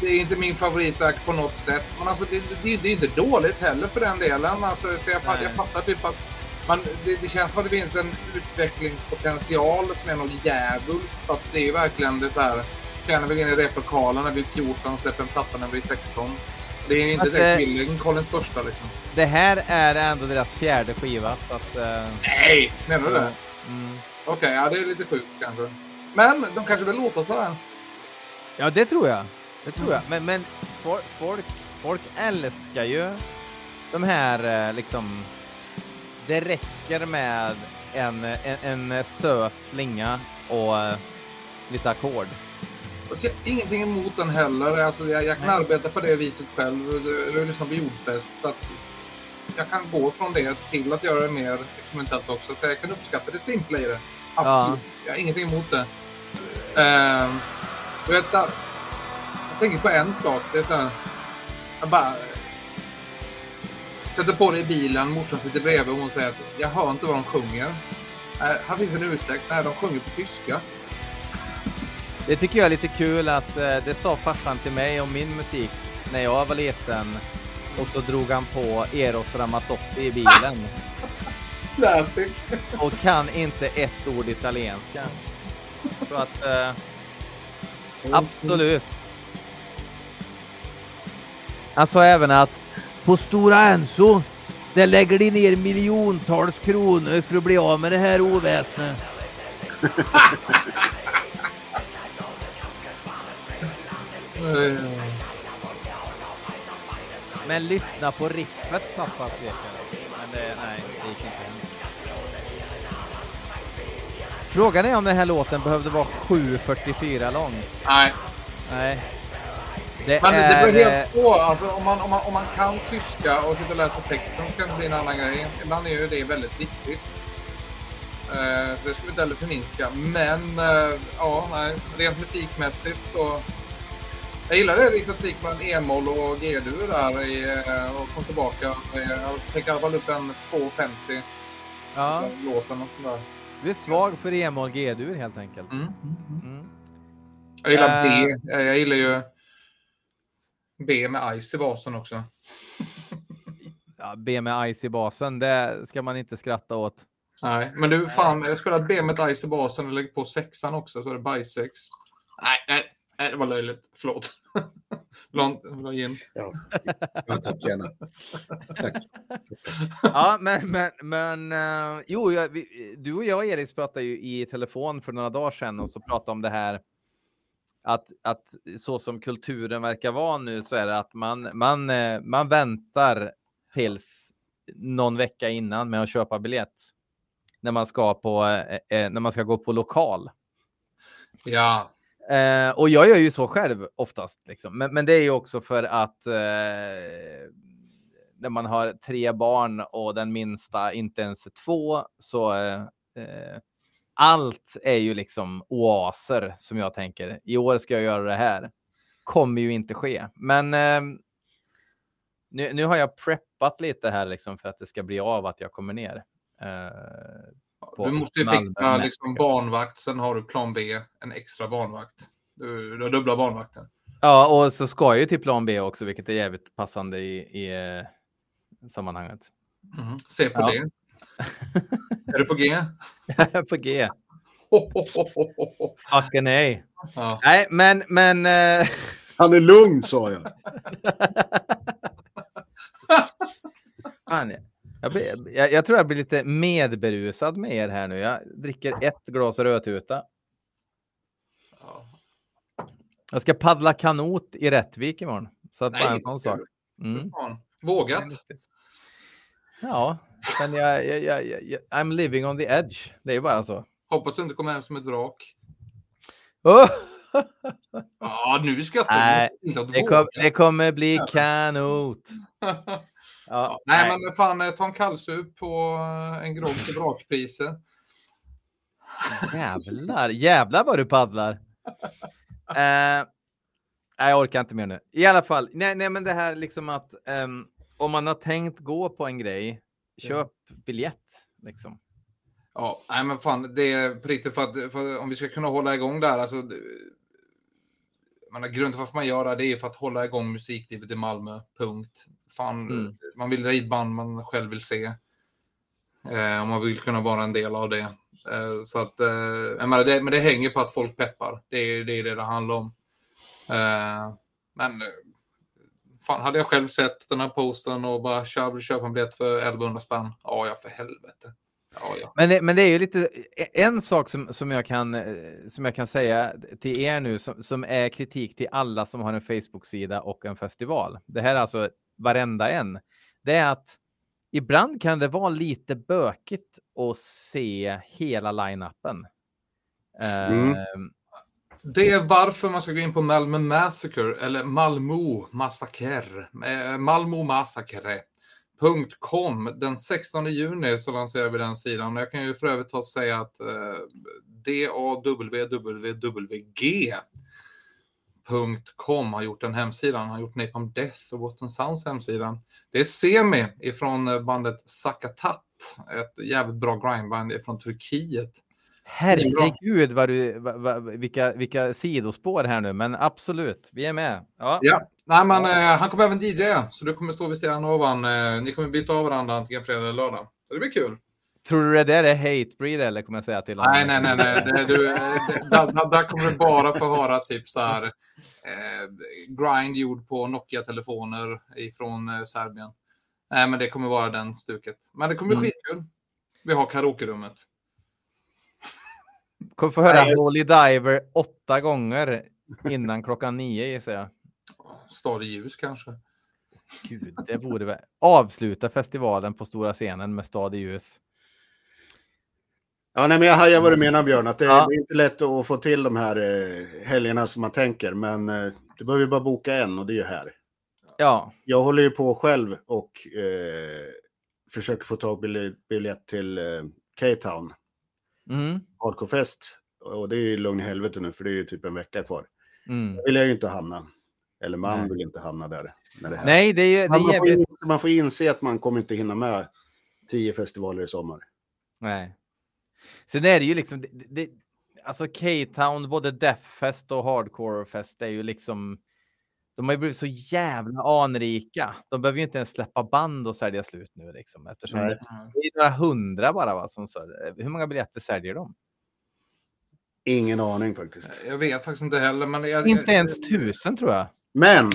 det är inte min favoritverk på något sätt. Men alltså, det, det, det är inte dåligt heller för den delen. Alltså, så jag, fatt, Nej. jag fattar typ att man, det, det känns som att det finns en utvecklingspotential som är något djävulskt. För att det är verkligen det så här. Känner vi in i replokalen när vi är 14 och släpper en platta när vi är 16. Det är inte Alltså, direkt Millencolins första liksom. Det här är ändå deras fjärde skiva så att... Eh, Nej! Menar du det? mm. Okej, ja det är lite sjukt kanske. Men de kanske vill låta så här. Ja, det tror jag. Det tror jag. Men, men folk, folk, folk älskar ju de här eh, liksom... Det räcker med en, en, en söt slinga och eh, lite ackord. Ingenting emot den heller. Alltså, jag, jag kan Nej. arbeta på det viset själv. Du lyssnar på jordfest. Så att jag kan gå från det till att göra det mer experimentellt också. Så jag kan uppskatta det simpla i det. Absolut. Jag har ingenting emot det. Du vet, jag tänker på en sak. Det är jag bara sätter på det i bilen. Morsan sitter bredvid och hon säger att jag hör inte vad de sjunger. Äh, här finns en ursäkt. Nej, de sjunger på tyska. Det tycker jag är lite kul att eh, det sa farsan till mig om min musik när jag var liten. Och så drog han på Eros Ramazzotti i bilen. [laughs] Classic. och kan inte ett ord italienska. Så att eh, absolut. Han sa även att på Stora Enso, där lägger de ner miljontals kronor för att bli av med det här oväsnet. [laughs] Men lyssna på riffet pappa pekade. Men det, nej, det gick inte hem. Frågan är om den här låten behövde vara 7.44 lång. Nej, Nej. Det men det är... beror eh, helt på. Alltså, om, man, om, man, om man kan tyska och sitter och läser texten så kan det bli en annan grej. Ibland är ju det väldigt viktigt. Eh, så det ska vi inte heller förminska. Men eh, ja, nej, rent musikmässigt så... Jag gillar det riktigt musik med en e-moll och G-dur där i, eh, och kom tillbaka. Eh, Jag tänker i alla fall upp en 250. Ja. Låten och sådär. Du är svag för E-moll G-dur helt enkelt. Mm. Mm. Jag gillar Eh. B. Jag gillar ju B med Ice i basen också. [laughs] Ja, B med Ice i basen, det ska man inte skratta åt. Nej, men du fan, jag spelar ett B med Ice i basen och lägger på sexan också så är det bajsex. Nej, nej, nej, det var löjligt. Förlåt. [laughs] Vill du gin? Ja, ja tack gärna. Tack. Ja, men, men, men eh, jo, jag, vi, du och jag Erik pratade ju i telefon för några dagar sedan och så pratade om det här att, att så som kulturen verkar vara nu så är det att man, man, eh, man väntar tills någon vecka innan med att köpa biljett när man ska på eh, eh, när man ska gå på lokal. Ja. Eh, och jag gör ju så själv oftast. Liksom. Men, men det är ju också för att eh, när man har tre barn och den minsta inte ens är två så eh, eh, allt är ju liksom oaser som jag tänker. I år ska jag göra det här. Kommer ju inte ske. Men eh, nu, nu har jag preppat lite här liksom för att det ska bli av att jag kommer ner. Eh, på Du måste ju fixa liksom barnvakt, sen har du plan B, en extra barnvakt. Du, du har dubbla barnvakter. Ja, och så ska jag ju till plan B också, vilket är jävligt passande i, i eh, sammanhanget. Mhm. Se på Ja. det. [laughs] är du på G? [laughs] på G. Ho, ho, ho, ho. Fucking nej. Ja. Nej, men, men. eh, [laughs] Han är lugn sa jag. fan, jag, jag, jag tror jag blir lite medberusad med er här nu. Jag dricker ett glas rödtuta. Ja. Jag ska paddla kanot i Rättvik imorgon. Så att bara en Nej, sån sak. Mm. Vågat. Ja, men jag, jag, jag, jag, I'm living on the edge. Det är bara så. Hoppas du inte kommer hem som ett vrak. Oh! [laughs] Ja, nu skrattar Nej, du. Det, kom, det kommer bli kanot. [laughs] Ja, Nej, men fan, eh, ta en kallsup på eh, en grogg till vrakpriser. Jävlar, jävlar vad du paddlar. [laughs] Eh, nej, jag orkar inte mer nu. I alla fall, nej, nej men det här liksom att ehm, om man har tänkt gå på en grej, köp biljett. Liksom. Ja, nej men fan, det är på riktigt för att, för om vi ska kunna hålla igång där, alltså. Har grunden för varför man gör det, det är för att hålla igång musiklivet i Malmö, punkt. Fan, Mm. man vill dra hit band man själv vill se. Eh, och man vill kunna vara en del av det. Eh, så att, eh, menar, det, men det hänger på att folk peppar. Det är det är det, det handlar om. Eh, men eh, fan, hade jag själv sett den här posten och bara köp, köpa en biljett för 1100 spänn? Ja, ja, för helvete. Ja, ja. Men, det, men det är ju lite en sak som, som, jag kan, eh, som jag kan säga till er nu som, som är kritik till alla som har en Facebook-sida och en festival. Det här är alltså varenda en. Det är att ibland kan det vara lite bökigt att se hela line-upen. Mm. Ehm, Det är varför man ska gå in på Malmö Massacre eller Malmö Massacre. Eh, Malmö Massacre.com. Den 16 juni så lanserar vi den sidan. Jag kan ju för övrigt ta och säga att eh, DAWWWG.com har gjort den hemsidan. Har gjort Napalm Death och and Sounds hemsidan. Det är Semi ifrån eh, bandet Sakatat. Ett jävligt bra grindband från Turkiet. herregud vad du, va, va, vilka, vilka sidospår här nu, men absolut, vi är med. Ja. Ja, nej men eh, han kommer även DJ, så du kommer stå vid sidan av han. Eh, ni kommer byta av varandra antingen fredag eller lördag. Så det blir kul. Tror du det där är hatebreed eller kommer jag säga till honom? Nej, nej, nej, nej. Det, du, eh, det, där, där- där kommer du bara få höra typ så här eh, grind gjord på Nokia-telefoner ifrån eh, Serbien. Nej, men det kommer vara den stuket. Men det kommer bli Mm. skitkul. Vi har karaokerummet. Kommer få höra. Holy Diver åtta gånger innan klockan nio gissar jag. Stad i ljus kanske. Gud, det borde väl avsluta festivalen på stora scenen med Stad i ljus. Ja, nej, men jag hajar vad du menar Björn, att det, Ja. det är inte lätt att få till de här eh, helgerna som man tänker, men eh, du behöver ju bara boka en och det är ju här. Ja, Jag håller ju på själv och eh, försöker få tag bil- biljett till eh, K-Town, mm, Hardcore Fest. Och det är ju lugn i helvete nu, för det är ju typ en vecka kvar. mm. Där vill jag ju inte hamna. Eller man Nej. vill inte hamna där. När det här. Nej, det är ju det Man, är får inse, man får inse att man kommer inte hinna med tio festivaler i sommar. Nej. Sen är det ju liksom, det, det, alltså K-Town, både Deathfest och Hardcore-fest är ju liksom, de har ju blivit så jävla anrika. De behöver ju inte ens släppa band och sälja slut nu liksom, eftersom det är några hundra bara va, som så, Hur många biljetter säljer de? Ingen aning faktiskt. Jag vet faktiskt inte heller. Men jag, inte ens tusen tror jag. Men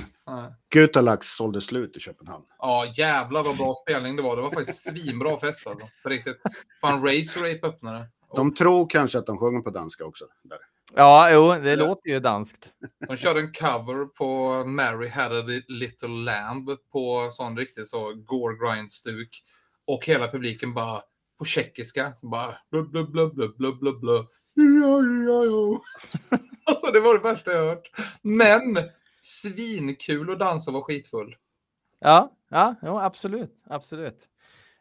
Gutalax sålde slut i Köpenhamn. Ja, jävlar vad bra spelning det var. Det var faktiskt svinbra fest alltså. På riktigt. Fan, Razor Ape öppnade. De tror kanske att de sjunger på danska också. Där. Ja, jo, det ja. låter ju danskt. De körde en cover på Mary had a little lamb på sån riktig så gore grind-stuk. Och hela publiken bara på tjeckiska. Bara blub, blub, blub, blub, blub, blub, blub. [laughs] Alltså det var det värsta jag hört. Men svinkul att dansa och vara skitfull. Ja, ja, jo, absolut, absolut.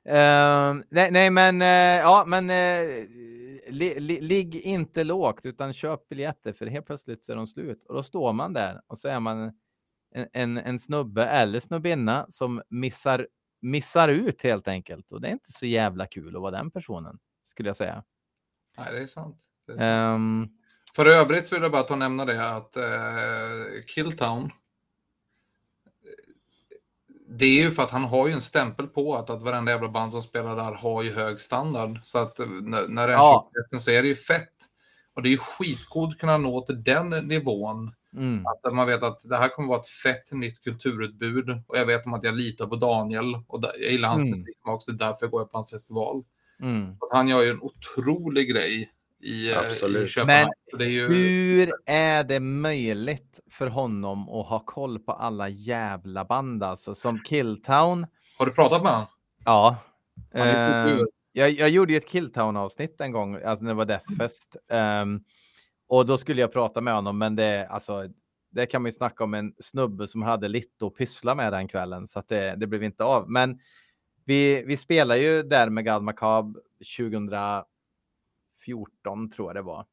Uh, nej, nej, men uh, ja, men uh, li, li, ligg inte lågt utan köp biljetter för helt plötsligt så är de slut och då står man där och så är man en, en, en snubbe eller snubbinna som missar, missar ut helt enkelt och det är inte så jävla kul att vara den personen skulle jag säga. Nej, det är sant. Det är sant. Um, för övrigt så vill jag bara ta och nämna det att Killtown det är ju för att han har ju en stämpel på att, att varenda jävla band som spelar där har ju hög standard. Så att när, när det är ja. så är det ju fett. Och det är ju skitcoolt att kunna nå till den nivån. Mm. Att man vet att det här kommer vara ett fett nytt kulturutbud. Och jag vet om att jag litar på Daniel. Och jag gillar hans mm. musiksmak, så därför går jag på hans festival. Mm. han gör ju en otrolig grej i, eh, Absolut. i Köpenhamn. Men är ju... hur är det möjligt för honom att ha koll på alla jävla band alltså som Killtown? Har du pratat med honom? Ja. Uh, jag, jag gjorde ju ett Killtown avsnitt en gång, alltså när det var Deathfest. Um, och då skulle jag prata med honom, men det, alltså, det kan man ju snacka om en snubbe som hade lite att pyssla med den kvällen, så att det, det blev inte av. Men vi, vi spelar ju där med God Macabre 2000 14 tror jag det var.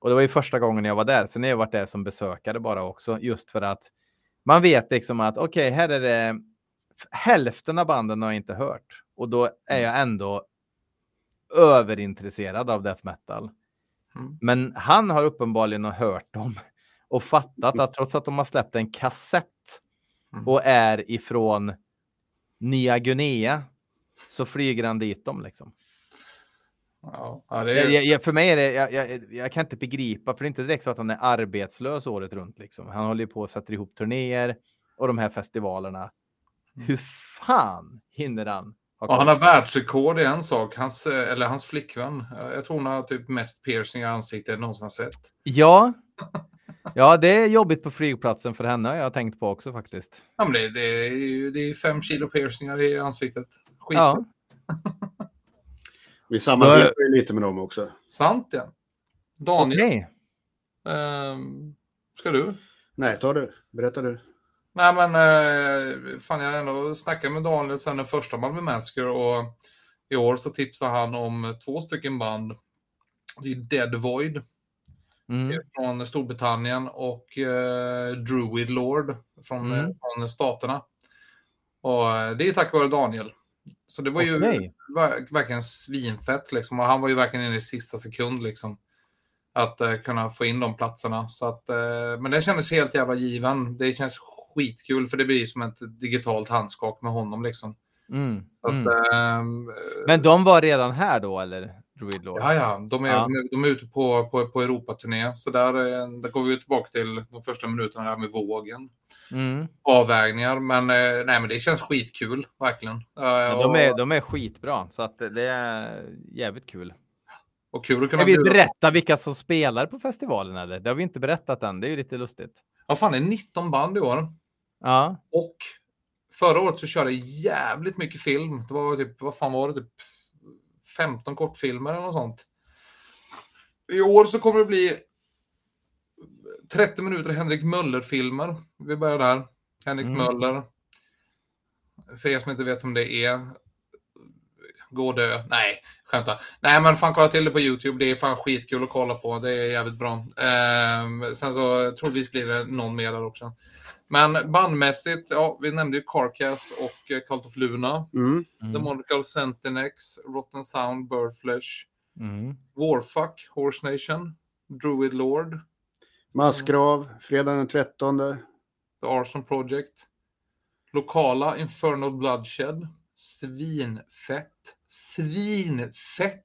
Och det var ju första gången jag var där. Sen har jag varit där som besökare bara också, just för att man vet liksom att okej, okay, här är det hälften av banden har jag inte hört och då är jag ändå överintresserad av death metal. Mm. Men han har uppenbarligen hört dem [laughs] och fattat att trots att de har släppt en kassett mm. och är ifrån Nya Guinea så flyger han dit dem liksom. Ja, det är... jag, jag, för mig är det, jag, jag, kan inte begripa, för det är inte direkt så att han är arbetslös året runt. Liksom. Han håller på och sätter ihop turnéer och de här festivalerna. Mm. Hur fan hinner han? Ja, han har världsrekord i en sak, hans, eller hans flickvän. Jag tror hon har typ mest piercing i ansiktet någonsin har sett. Ja, ja det är jobbigt på flygplatsen för henne har jag tänkt på också faktiskt. Ja, men det, det, är, det är fem kilo piercingar i ansiktet. Skit. Ja. [laughs] Vi samarbetar ju lite med dem också. Sant ja. Daniel. Okay. Um, ska du? Nej, ta du. Berätta du. Nej men, uh, fan jag ändå snackat med Daniel sen den första Malmö Masker och i år så tipsar han om två stycken band. Det är Dead Void mm. från Storbritannien och uh, Druid Lord från, mm. från staterna. Och uh, det är tack vare Daniel. Så det var ju okay. verkligen svinfett liksom. Och han var ju verkligen inne i sista sekund liksom. Att uh, kunna få in de platserna. Så att, uh, men det kändes helt jävla given. Det känns skitkul för det blir som ett digitalt handskak med honom liksom. Mm, att, mm. Uh, men de var redan här då eller? Druid Lord. Ja, ja. De är, ja. De är ute på, på, på Europaturné. Så där, eh, där går vi tillbaka till de första minuterna här med vågen. Mm. Avvägningar. Men, eh, nej, men det känns skitkul, verkligen. Ja, de, är, de är skitbra, så att det är jävligt kul. Och kul att kunna... Kan vi berätta vilka som spelar på festivalen? Eller? Det har vi inte berättat än. Det är ju lite lustigt. Ja, fan, det är 19 band i år. Ja. Och förra året så körde jag jävligt mycket film. Det var typ, vad fan var det? Typ 15 kortfilmer eller något sånt. I år så kommer det bli 30 minuter Henrik Möller-filmer. Vi börjar där. Henrik mm. Möller. För er som inte vet vem det är. Gå dö. Nej, skämta. Nej, men fan kolla till det på YouTube. Det är fan skitkul att kolla på. Det är jävligt bra. Eh, sen så troligtvis blir det någon mer där också. Men bandmässigt, ja, vi nämnde ju Carcass och eh, Cult of Luna. Mm. Mm. Demonical Centinex, Rotten Sound, Birdflesh, Mm. Warfuck, Horse Nation, Druid Lord, Massgrav, fredag den 13. The Arson Project. Lokala Infernal Bloodshed. Svinfett. Svinfett!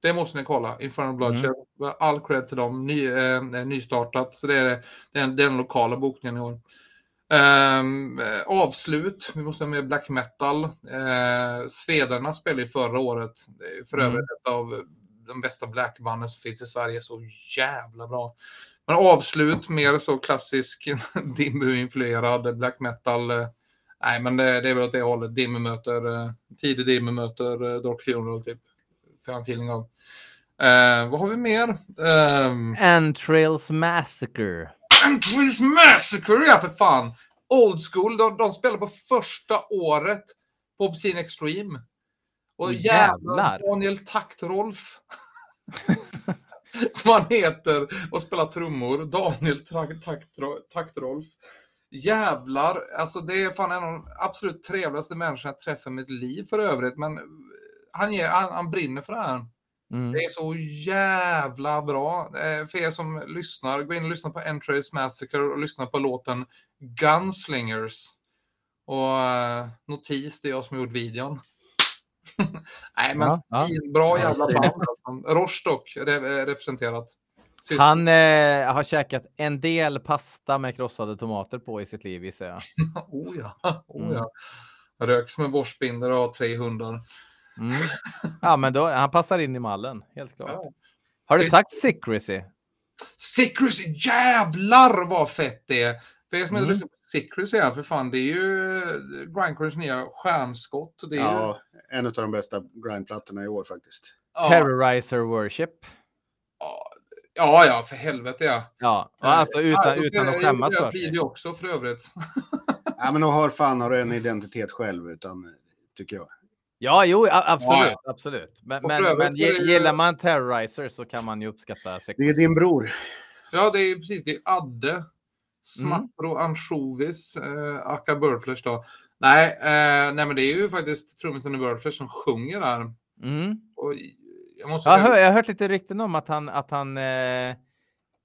Det måste ni kolla. Infernal Bloodshed. All cred till dem. Ny, eh, nystartat. Så det är den, den lokala bokningen i år. Eh, avslut. Vi måste ha med black metal. Eh, Svederna spelade ju förra året. För Mm. övrigt ett av de bästa blackbanden som finns i Sverige. Så jävla bra. Men avslut, mer så klassisk [laughs] Dimmu-influerad black metal. eh, Nej, men det, det är väl åt det hållet. Dimmu möter, eh, tidig Dimmu möter eh, Dark Funeral, typ. Jag en feeling av. Eh, vad har vi mer? Um, Entrails Massacre. Entries Massacre, ja för fan! Old School, de, de spelar på första året på Obscene Extreme. Och jävlar. Daniel Taktrolf. [laughs] som han heter och spelar trummor. Daniel Taktrolf. Jävlar, alltså det är fan en av de absolut trevligaste människorna jag träffat i mitt liv för övrigt. Men han, ger, han, han brinner för det här. Mm. Det är så jävla bra. Eh, För er som lyssnar, gå in och lyssna på Entrails Massacre och lyssna på låten Gunslingers. Och eh, notis, det är jag som har gjort videon. [laughs] Nej, men Ja, bra jävla band. Alltså. Rostock re- representerat. Tyst. Han eh, har käkat en del pasta med krossade tomater på i sitt liv gissar jag. [laughs] Oh ja, oh Mm. ja. Rök som en borstbindare och har tre hundar. Mm. Ja, men då, han passar in i mallen, helt klart. Ja. Har du Det- sagt secrecy? Secrecy, jävlar vad fett det är! För er som inte Mm. lyssnar på Secrecy här, för fan, det är ju Grindcores nya stjärnskott. Det är ju, Ja, en av de bästa grindplattorna i år faktiskt. ja, Terrorizer Worship. ja, ja, för helvete ja. Ja, och alltså utan, Ja, utan att skämmas för sig. video också för övrigt. [laughs] Ja, men de har fan har du en identitet själv, utan, tycker jag. Ja, jo, absolut. Ja, absolut. Men, men, men det gillar man Terrorizer så kan man ju uppskatta Det secrecy. är din bror. Ja, det är precis det. är Adde, Mm. Smappro, ansjovis, eh, Akka Birdflesh då. Nej, eh, nej, men det är ju faktiskt trummisen i Birdflesh som sjunger där. Mm. Och jag måste Jag, hör, jag har hört lite rykten om att han, att han eh,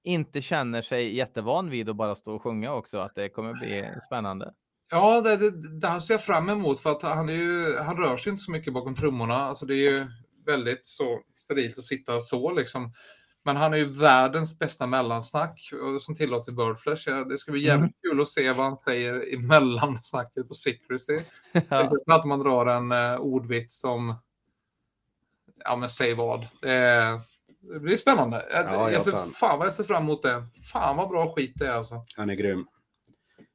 inte känner sig jättevan vid att bara stå och sjunga också. Att det kommer bli spännande. Ja, det, det, det här ser jag fram emot för att han, är ju, han rör sig inte så mycket bakom trummorna. Alltså det är ju väldigt så sterilt att sitta så liksom. Men han är ju världens bästa mellansnack och som tillåts i Birdflesh. Det ska bli jävligt kul att se vad han säger i [laughs] mellansnacket på Secrecy. [laughs] Ja. Att man drar en uh, ordvits som, ja men säg vad. Det, är- det blir spännande. Ja, ja, jag ser, fan. fan vad jag ser fram emot det. Fan vad bra skit det är alltså. Han är grym.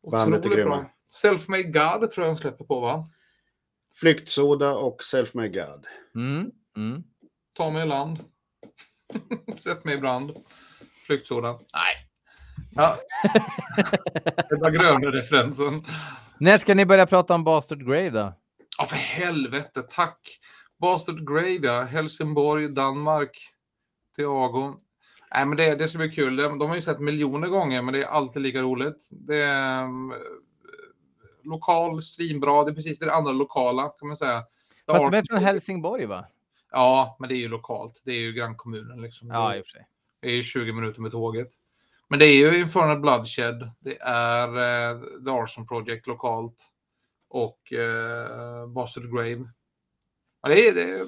Otroligt bra. Self-Made God tror jag de släpper på va? Flyktsoda och Self-Made God. Mm. Mm. Ta mig i land. [laughs] Sätt mig i brand. Flyktsoda. Nej. Ja. det var grön-referensen. När ska ni börja prata om Bastard Grave då? Ja, för helvete. Tack. Bastard Grave, ja. Helsingborg, Danmark. Thiago. Nej, men det, det ska bli kul. De, de har ju sett miljoner gånger, men det är alltid lika roligt. Det är lokal, svinbra. Det är precis det andra lokala, kan man säga. The Fast de är från Helsingborg va? Ja, men det är ju lokalt. Det är ju grannkommunen. Liksom. Ja, i och för sig. Det är ju 20 minuter med tåget. Men det är ju Infernal Bloodshed. Det är eh, The Arson Project lokalt. Och eh, Bastard Grave. Ja, det är... Det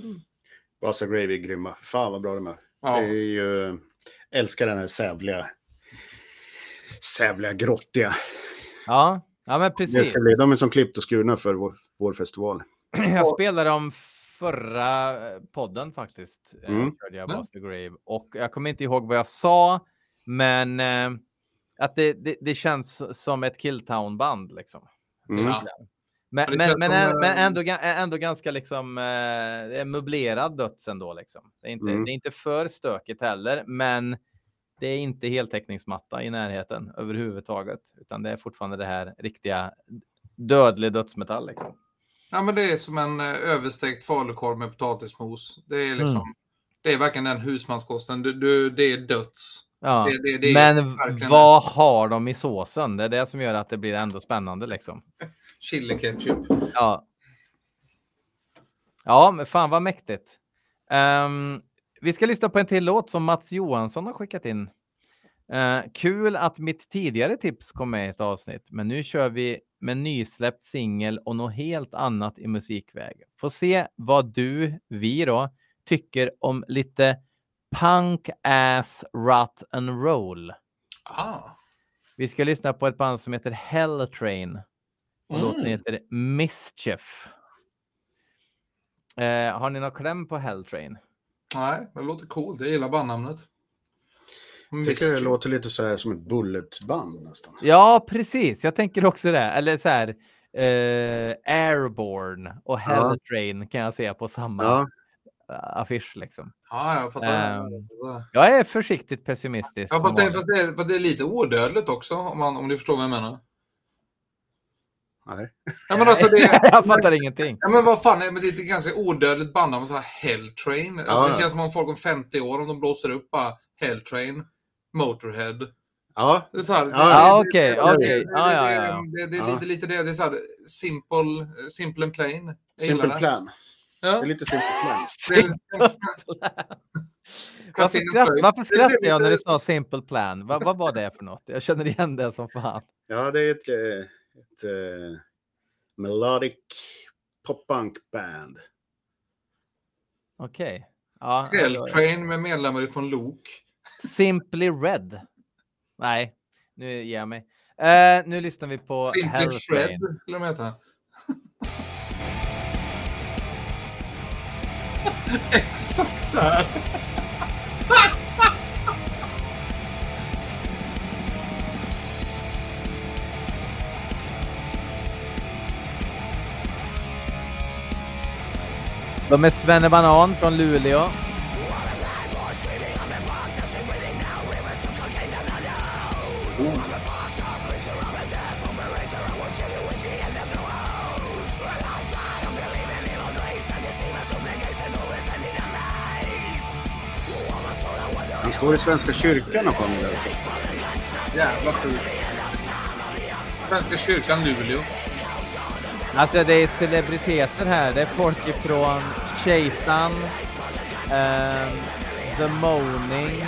Basa Grave är grymma. Fan vad bra de är. ja. Det är ju... Älskar den här sävliga... Sävliga, grottiga. Ja, ja men Det precis. de är som klippt och skurna för vår, vår festival. [clears throat] Jag spelade om förra eh, podden faktiskt. eh, Mm. Körde jag Ja. Bastard Grave. Och jag kommer inte ihåg vad jag sa, men eh, att det, det, det känns som ett Killtown-band liksom. Mm. Ja. Men, men, men, eh, men ändå, ändå ganska liksom, eh, det är möblerad döds ändå liksom. Det är, inte, Mm. det är inte för stökigt heller, men det är inte heltäckningsmatta i närheten överhuvudtaget, utan det är fortfarande det här riktiga dödlig dödsmetall liksom. ja, men det är som en eh, överstekt falukorv med potatismos. Det är liksom... Mm. Det är verkligen den husmanskosten. Du, du, det är döds. Ja, det, det, det men vad har de i såsen? Det är det som gör att det blir ändå spännande liksom. [laughs] Chili ketchup. Ja. Ja, men fan vad mäktigt. Um, vi ska lyssna på en till låt som Mats Johansson har skickat in. Uh, kul att mitt tidigare tips kom med i ett avsnitt, men nu kör vi med nysläppt singel och något helt annat i musikväg. Få se vad du, vi då, tycker om lite punk ass rut and roll. Ah. Vi ska lyssna på ett band som heter Hell Train. Och mm. låten heter Mischief. Eh, har ni någon kläm på Hell Train? Nej, det låter coolt. Jag gillar bandnamnet. Jag tycker det låter lite så här som ett bulletband nästan. Ja, precis. Jag tänker också det. Eller så här, eh, Airborne och Hell ja. Train kan jag se på samma ja. affisch liksom. Ja, jag fattar. Um, jag är försiktigt pessimistisk. Ja, fast det, fast, det är, fast det är lite odödligt också om, man, om du förstår vad jag menar. Nej. Ja, men alltså det, [laughs] jag fattar ingenting. Ja, men vad fan, men det är ett ganska odödligt bandnamn, så här Helltrain. Alltså, ja, det känns som om folk om 50 år, om de blåser upp bara Helltrain. Motorhead. Ja. Det är så här, ja, okej. Det, det, är lite det. Det är så här simple, simple and plain. simple plan. Ja. Det är lite simple plan. [laughs] Simple varför, skratt, varför skrattade jag när du sa simple plan? Vad, vad var det för något? Jag känner igen det som fan. Ja, det är ett, eh, ett uh, melodic pop-punk band. Okej. Okay. Ja, Helltrain med medlemmar från Luke. Simply Red. Nej, nu ger jag mig. Uh, nu lyssnar vi på Simply Shred, skulle de heta. [laughs] Exakt så här. De är Svenne Banan från Luleå. Han står i Svenska kyrkan och sjunger. Jävla sjukt. Svenska kyrkan Luleå. Alltså det är celebriteter här. Det är folk ifrån Shaitan, um, The Moaning.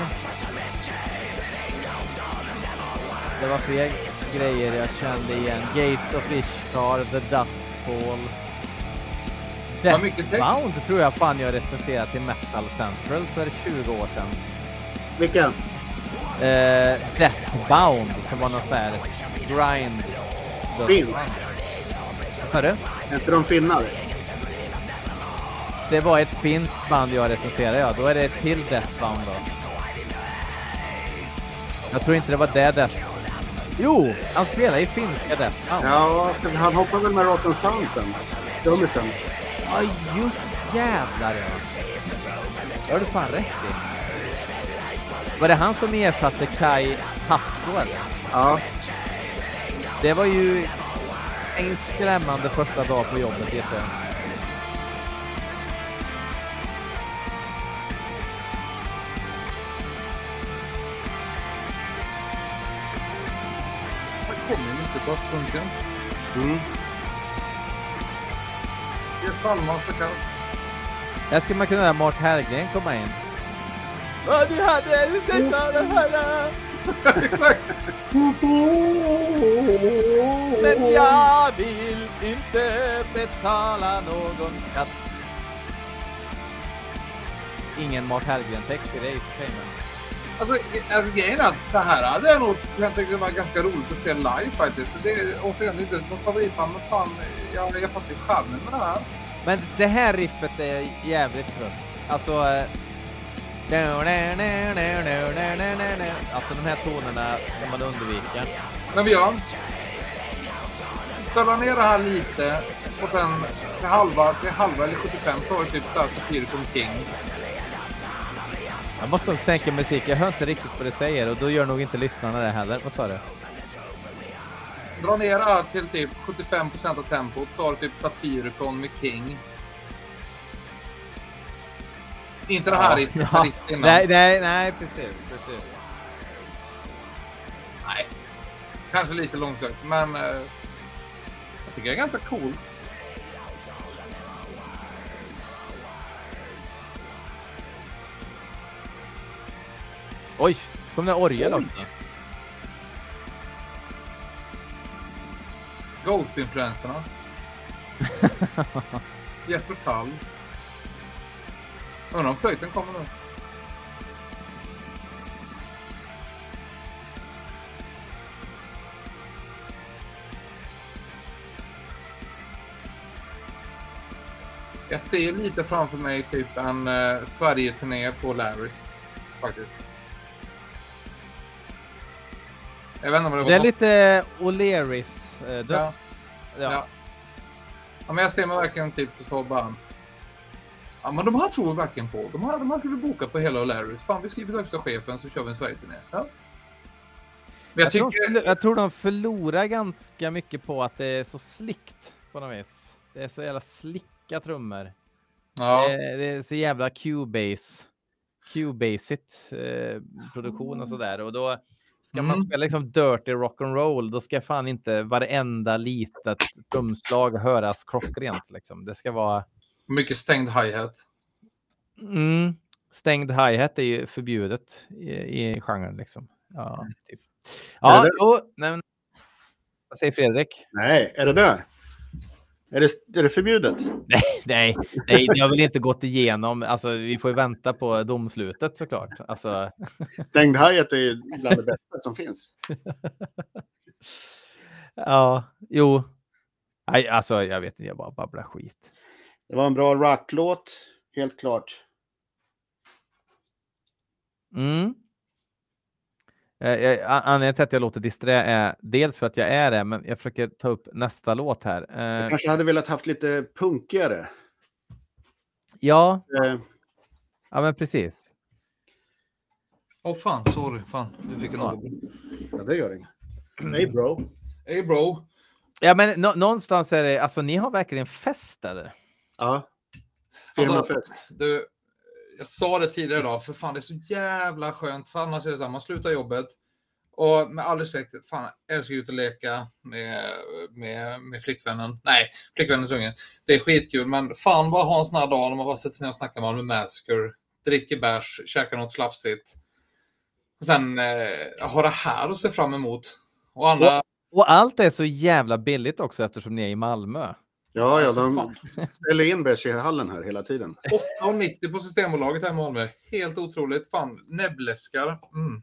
Det var fler grejer jag kände igen. Gates of Ishtar, The Dust Fall. Deathbound tror jag fan jag recenserade till Metal Central för 20 år sedan. Vilken? Uh, Deathbound som var någon sån här grind. Finsk? Är inte de finnar? Det var ett finskt band jag recenserade, ja. Då är det ett till Deathbound då. Jag tror inte det var det Death... Jo! Han spelar i finska Deathbound. Ja, han hoppar väl med Rock and Fountain? Dummisen. Ja, just jävlar ja. Det har du fan rätt i. Var det han som ersatte Kai Hatto eller? Ja. Det var ju en skrämmande första dag på jobbet gissar jag. Här kommer lite basspunken. Mm. Det är Salman för kast. Här skulle man kunna höra Mart Herrgren komma in. Ja, du hade detta det här. Exakt. Men jag vill inte betala någon skatt. Ingen Mart Hellgren-text i det i och för sig. Alltså, alltså grejen är att det här hade jag nog jag tyckte det var ganska roligt att se live faktiskt. Det är återigen inte något favoritband, men fan, jag, jag fattar charmen med det här. Men det här riffet är jävligt trött. Alltså, eh, Alltså de här tonerna ska man undvika. Men Björn. Ställa ner det här lite och sen till halva, till halva eller 75 så har du typ Satirikum King. Jag måste nog sänka musik. Jag hör inte riktigt vad du säger och då gör nog inte lyssnarna det heller. Vad sa du? Dra ner det här till typ 75% av tempot du typ Satyricon med King. Inte det här ja, ja. Nej, nej, nej, precis, precis. kanske lite långsökt, men eh, jag tycker det är ganska coolt. Oj, kom det orgel också. Ghost-influenserna. [laughs] Jesper Tall. Undrar om flöjten kommer nu. Jag ser lite framför mig typ en uh, Sverige-turné på Larrys. Faktiskt. Jag vet inte vad det var. Det är lite O'Learys eh, döds. Ja. Ja. ja. men jag ser mig verkligen typ så bara. Ja, men de här tror vi verkligen på. De här, de här skulle boka på hela O'Larrys. Fan, vi skriver högsta chefen så kör vi en Sverigeturné. Ja. Men jag, jag, tycker... tror, jag tror de förlorar ganska mycket på att det är så slickt på något vis. Det är så jävla slicka trummor. Ja. Det, är, det är så jävla Cubase. Cubasigt eh, produktion och sådär. Och då Ska mm. man spela liksom dirty rock'n'roll, då ska fan inte varenda litet trumslag höras klockrent. Liksom. Det ska vara... Mycket stängd hi-hat. Mm. Stängd hi-hat är ju förbjudet i, i genren. Liksom. Ja, mm. typ. ja jo, nej, vad säger Fredrik? Nej, är det det? Är det, är det förbjudet? [laughs] Nej, nej, nej, det har väl inte gått igenom. Alltså, vi får ju vänta på domslutet såklart. Alltså... Stängd hajet är ju bland det bästa som finns. [laughs] ja, jo. Nej, alltså jag vet inte, jag bara babblar skit. Det var en bra rocklåt, helt klart. Mm. Eh, anledningen till att jag låter disträ är dels för att jag är det, men jag försöker ta upp nästa låt här. Eh, jag kanske hade velat haft lite punkigare. Ja, eh. ja men precis. Åh oh, fan, sorry. Fan, du fick en avgång. Ja, det gör inget. Hey bro. Hey bro. Ja, men nå någonstans är det, alltså ni har verkligen fest eller? Ja. Firmafest. Alltså, du, jag sa det tidigare idag, för fan det är så jävla skönt. För annars är det så här, man slutar jobbet och med all respekt, fan jag älskar ut och leka med, med, med flickvännen. Nej, flickvännens unge. Det är skitkul, men fan bara ha en sån här dag när man bara sätter sig ner och snackar med Masker, dricker bärs, käkar något slafsigt. Och sen eh, ha det här att se fram emot. Och, andra... och, och allt är så jävla billigt också eftersom ni är i Malmö. Ja, ja, de ställer in bärs i hallen här hela tiden. 8,90 på Systembolaget här i Malmö. Helt otroligt. Fan, näbbläskar. Mm.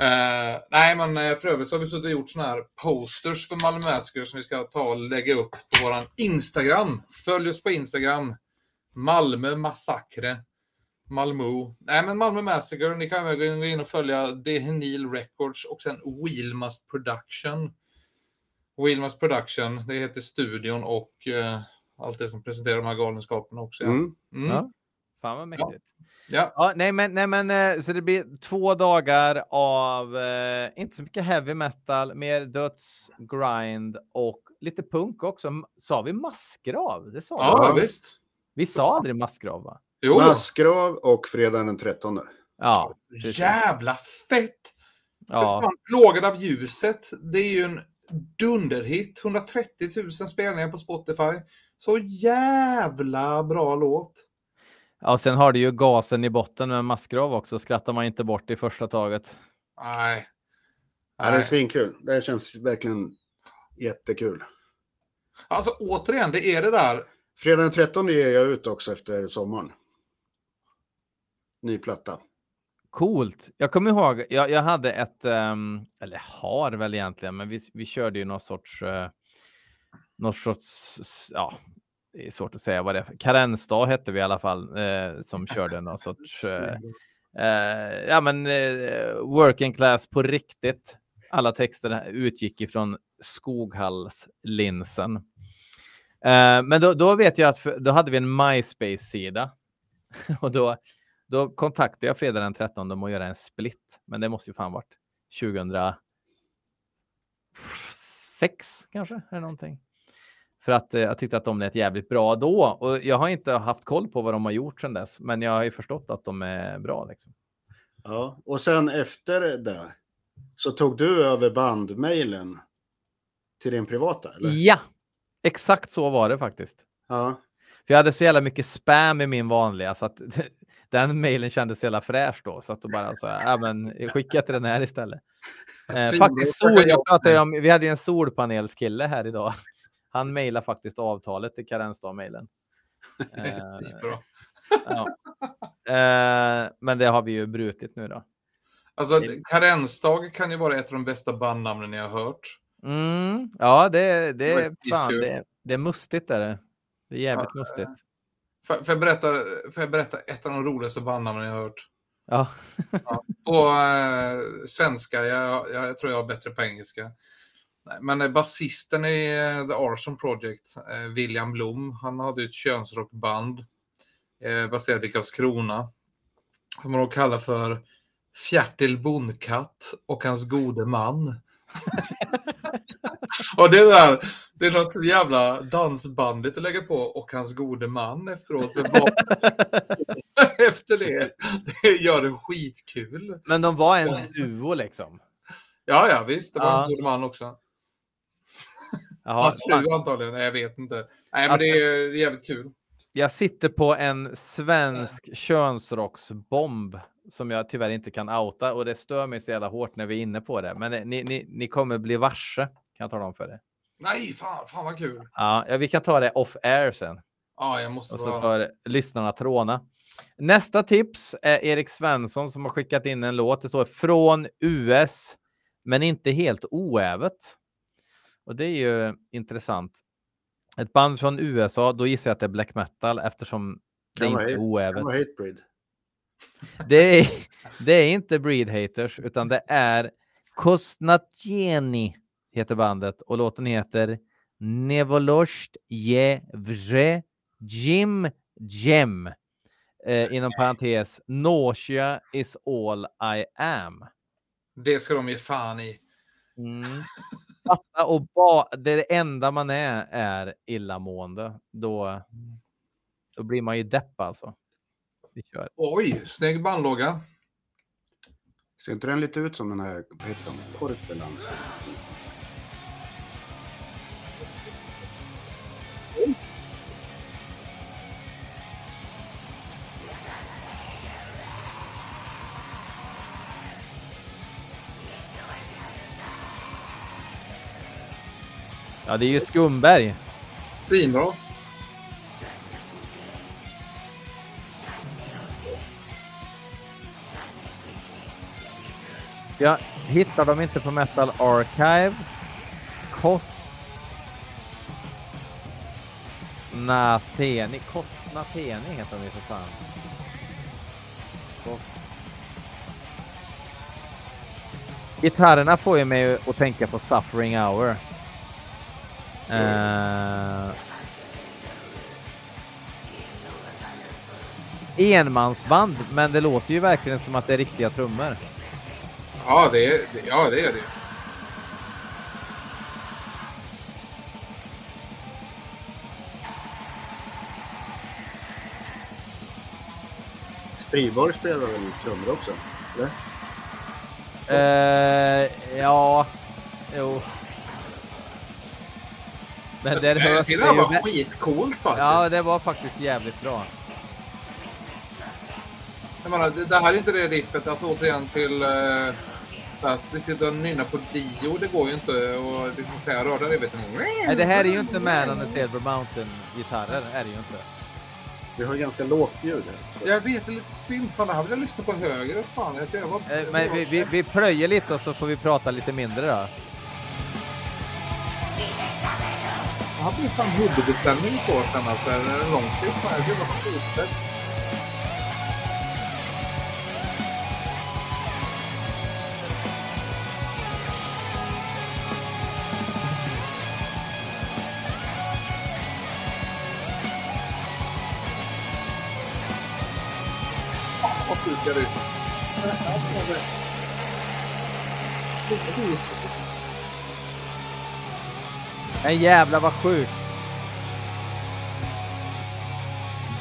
Uh, nej, men uh, för övrigt så har vi suttit och gjort sådana här posters för Malmö Masker som vi ska ta och lägga upp på våran Instagram. Följ oss på Instagram. Malmö Massakre. Malmö. Nej, men Malmö Massacre. Ni kan även gå in och följa Dehenil Records och sen Wheelmust Production. Wilmas Production, det heter studion och uh, allt det som presenterar de här galenskaperna också. Ja. Mm. Mm. Ja. Fan vad mäktigt. Ja. ja. nej, men, nej, men uh, så det blir två dagar av uh, inte så mycket heavy metal, mer döds, grind och lite punk också. Sa vi massgrav? Det sa ja, vi. visst. Vi sa aldrig massgrav, va? Jo. Massgrav och fredagen den 13. Ja. Jävla fett! Ja. För fan, plågad av ljuset, det är ju en dunderhit. 130 000 spelningar på Spotify. Så jävla bra låt. Ja, sen har du ju gasen i botten med massgrav också. Skrattar man inte bort i första taget. Nej. Ja, det är svinkul. Det känns verkligen jättekul. Alltså återigen, det är det där. Fredag den 13 ger jag ut också efter sommaren. Ny platta. Coolt. Jag kommer ihåg, jag, jag hade ett, um, eller har väl egentligen, men vi, vi körde ju någon sorts, uh, någon sorts, ja, det är svårt att säga vad det är. Karensdag hette vi i alla fall, uh, som körde någon sorts, [laughs] uh, ja men working class på riktigt. Alla texter utgick ifrån Skoghallslinsen. men då, då vet jag att för, då hade vi en MySpace-sida [laughs] och då då kontaktade jag fredag den 13 om att göra en split, men det måste ju fan varit 2006 kanske, eller någonting. För att eh, jag tyckte att de lät jävligt bra då och jag har inte haft koll på vad de har gjort sedan dess, men jag har ju förstått att de är bra liksom. Ja, och sen efter det Så tog du över bandmailen till din privata? Eller? Ja, exakt så var det faktiskt. Ja. För jag hade så jävla mycket spam i min vanliga så att [laughs] den mailen kändes jävla fräsch då. Så att då bara så ja men skicka till den här istället. Eh, faktiskt sol, jag pratade om, vi hade en solpanelskille här idag. Han mejlar faktiskt avtalet till karensdag-mailen. [laughs] Eh, ja. eh, men det har vi ju brutit nu då. Alltså karensdag kan ju vara ett av de bästa bandnamnen jag har hört. Mm, ja, det, det, det, fan, det, det är mustigt. Är det. det är jävligt ja, mustigt. Får, jag berätta, får jag berätta ett av de roligaste bandnamnen jag har hört? Ja. ja. På äh, svenska, jag, jag, jag, tror jag har bättre på engelska. Men basisten i The Arson Project, William Blom, han hade ett könsrockband baserat i Karlskrona. Som man kallar för Fjärtil Bondkatt och hans gode man. [laughs] [laughs] och det där, det är något jävla dansbandigt att lägga på och hans gode man efteråt. [laughs] Efter det, det gör det skitkul. Men de var en duo liksom? Ja, ja visst, det var ja. hans gode man också. Jaha, hans fru antagligen, nej jag vet inte. Nej men alltså, det är jävligt kul. Jag sitter på en svensk könsrocksbomb som jag tyvärr inte kan outa och det stör mig så jävla hårt när vi är inne på det. Men ni, ni, ni kommer bli varse, kan jag tala om för er. Nej, fan, fan vad kul. Ja, vi kan ta det off air sen. Ja, jag måste. Och så får lyssnarna tråna. Nästa tips är Erik Svensson som har skickat in en låt. Det står från US, men inte helt oävet. Och det är ju intressant. Ett band från USA, då gissar jag att det är black metal eftersom det inte är oävet. [laughs] Det är, det är inte Breed Haters, utan det är Kostnatjeni heter bandet och låten heter Nevolosht Jevre Jim Jem. Eh, inom parentes, Nausea is all I am. Det ska de ge fan i. Mm. Och ba, det enda man är är illamående. Då, då blir man ju depp alltså. Vi kör. Oj, snygg bandlåga. Ser inte den lite ut som den här, vad heter den, Korpeland? Ja, det är ju Skumberg. Svinbra. Jag hittar dem inte på Metal Archives. Kostnateni. Kostnateni heter de för fan. Kost. Gitarrerna får ju mig att tänka på Suffering Hour. Uh, enmansband, men det låter ju verkligen som att det är riktiga trummor. Ja, det är, ja, det, är det. Striborg spelar väl trummor också? Eller? Uh, ja, jo. Men det, hörs det, det var skitcoolt faktiskt. Ja, det var faktiskt jävligt bra. Jag menar, det, det här är inte det riffet, alltså återigen till... Uh, vi sitter och nynnar på Dio, det går ju inte att liksom säga röra det. Vet Nej, det här är ju inte Man on the Silver Mountain-gitarrer, är det ju inte. Vi har ganska lågt ljud här. Jag vet, det är lite stint. Fan, det här vill jag lyssna på högre. Fan, jag, jag var, eh, Men vi, vi, vi plöjer lite och så får vi prata lite mindre då. Hade ju fan huvudbeställning på oss alltså. Eller en långskrift på det. Gud vad skitfett. Vad sjuk är? Men jävlar vad sjukt.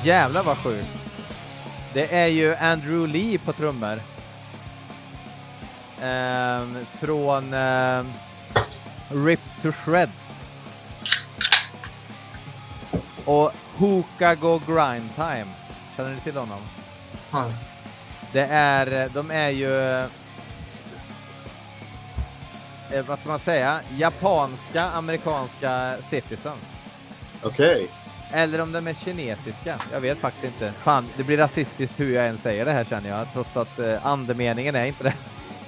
Jävlar vad sjukt. Det är ju Andrew Lee på trummor. Um, från um, Rip to Shreds. Och Hookah Go Grind Time. Känner ni till honom? Nej. Det är, de är ju, eh, vad ska man säga, japanska, amerikanska citizens. Okej. Okay. Eller om de är kinesiska. Jag vet faktiskt inte. Fan, det blir rasistiskt hur jag än säger det här känner jag, trots att eh, andemeningen är inte det.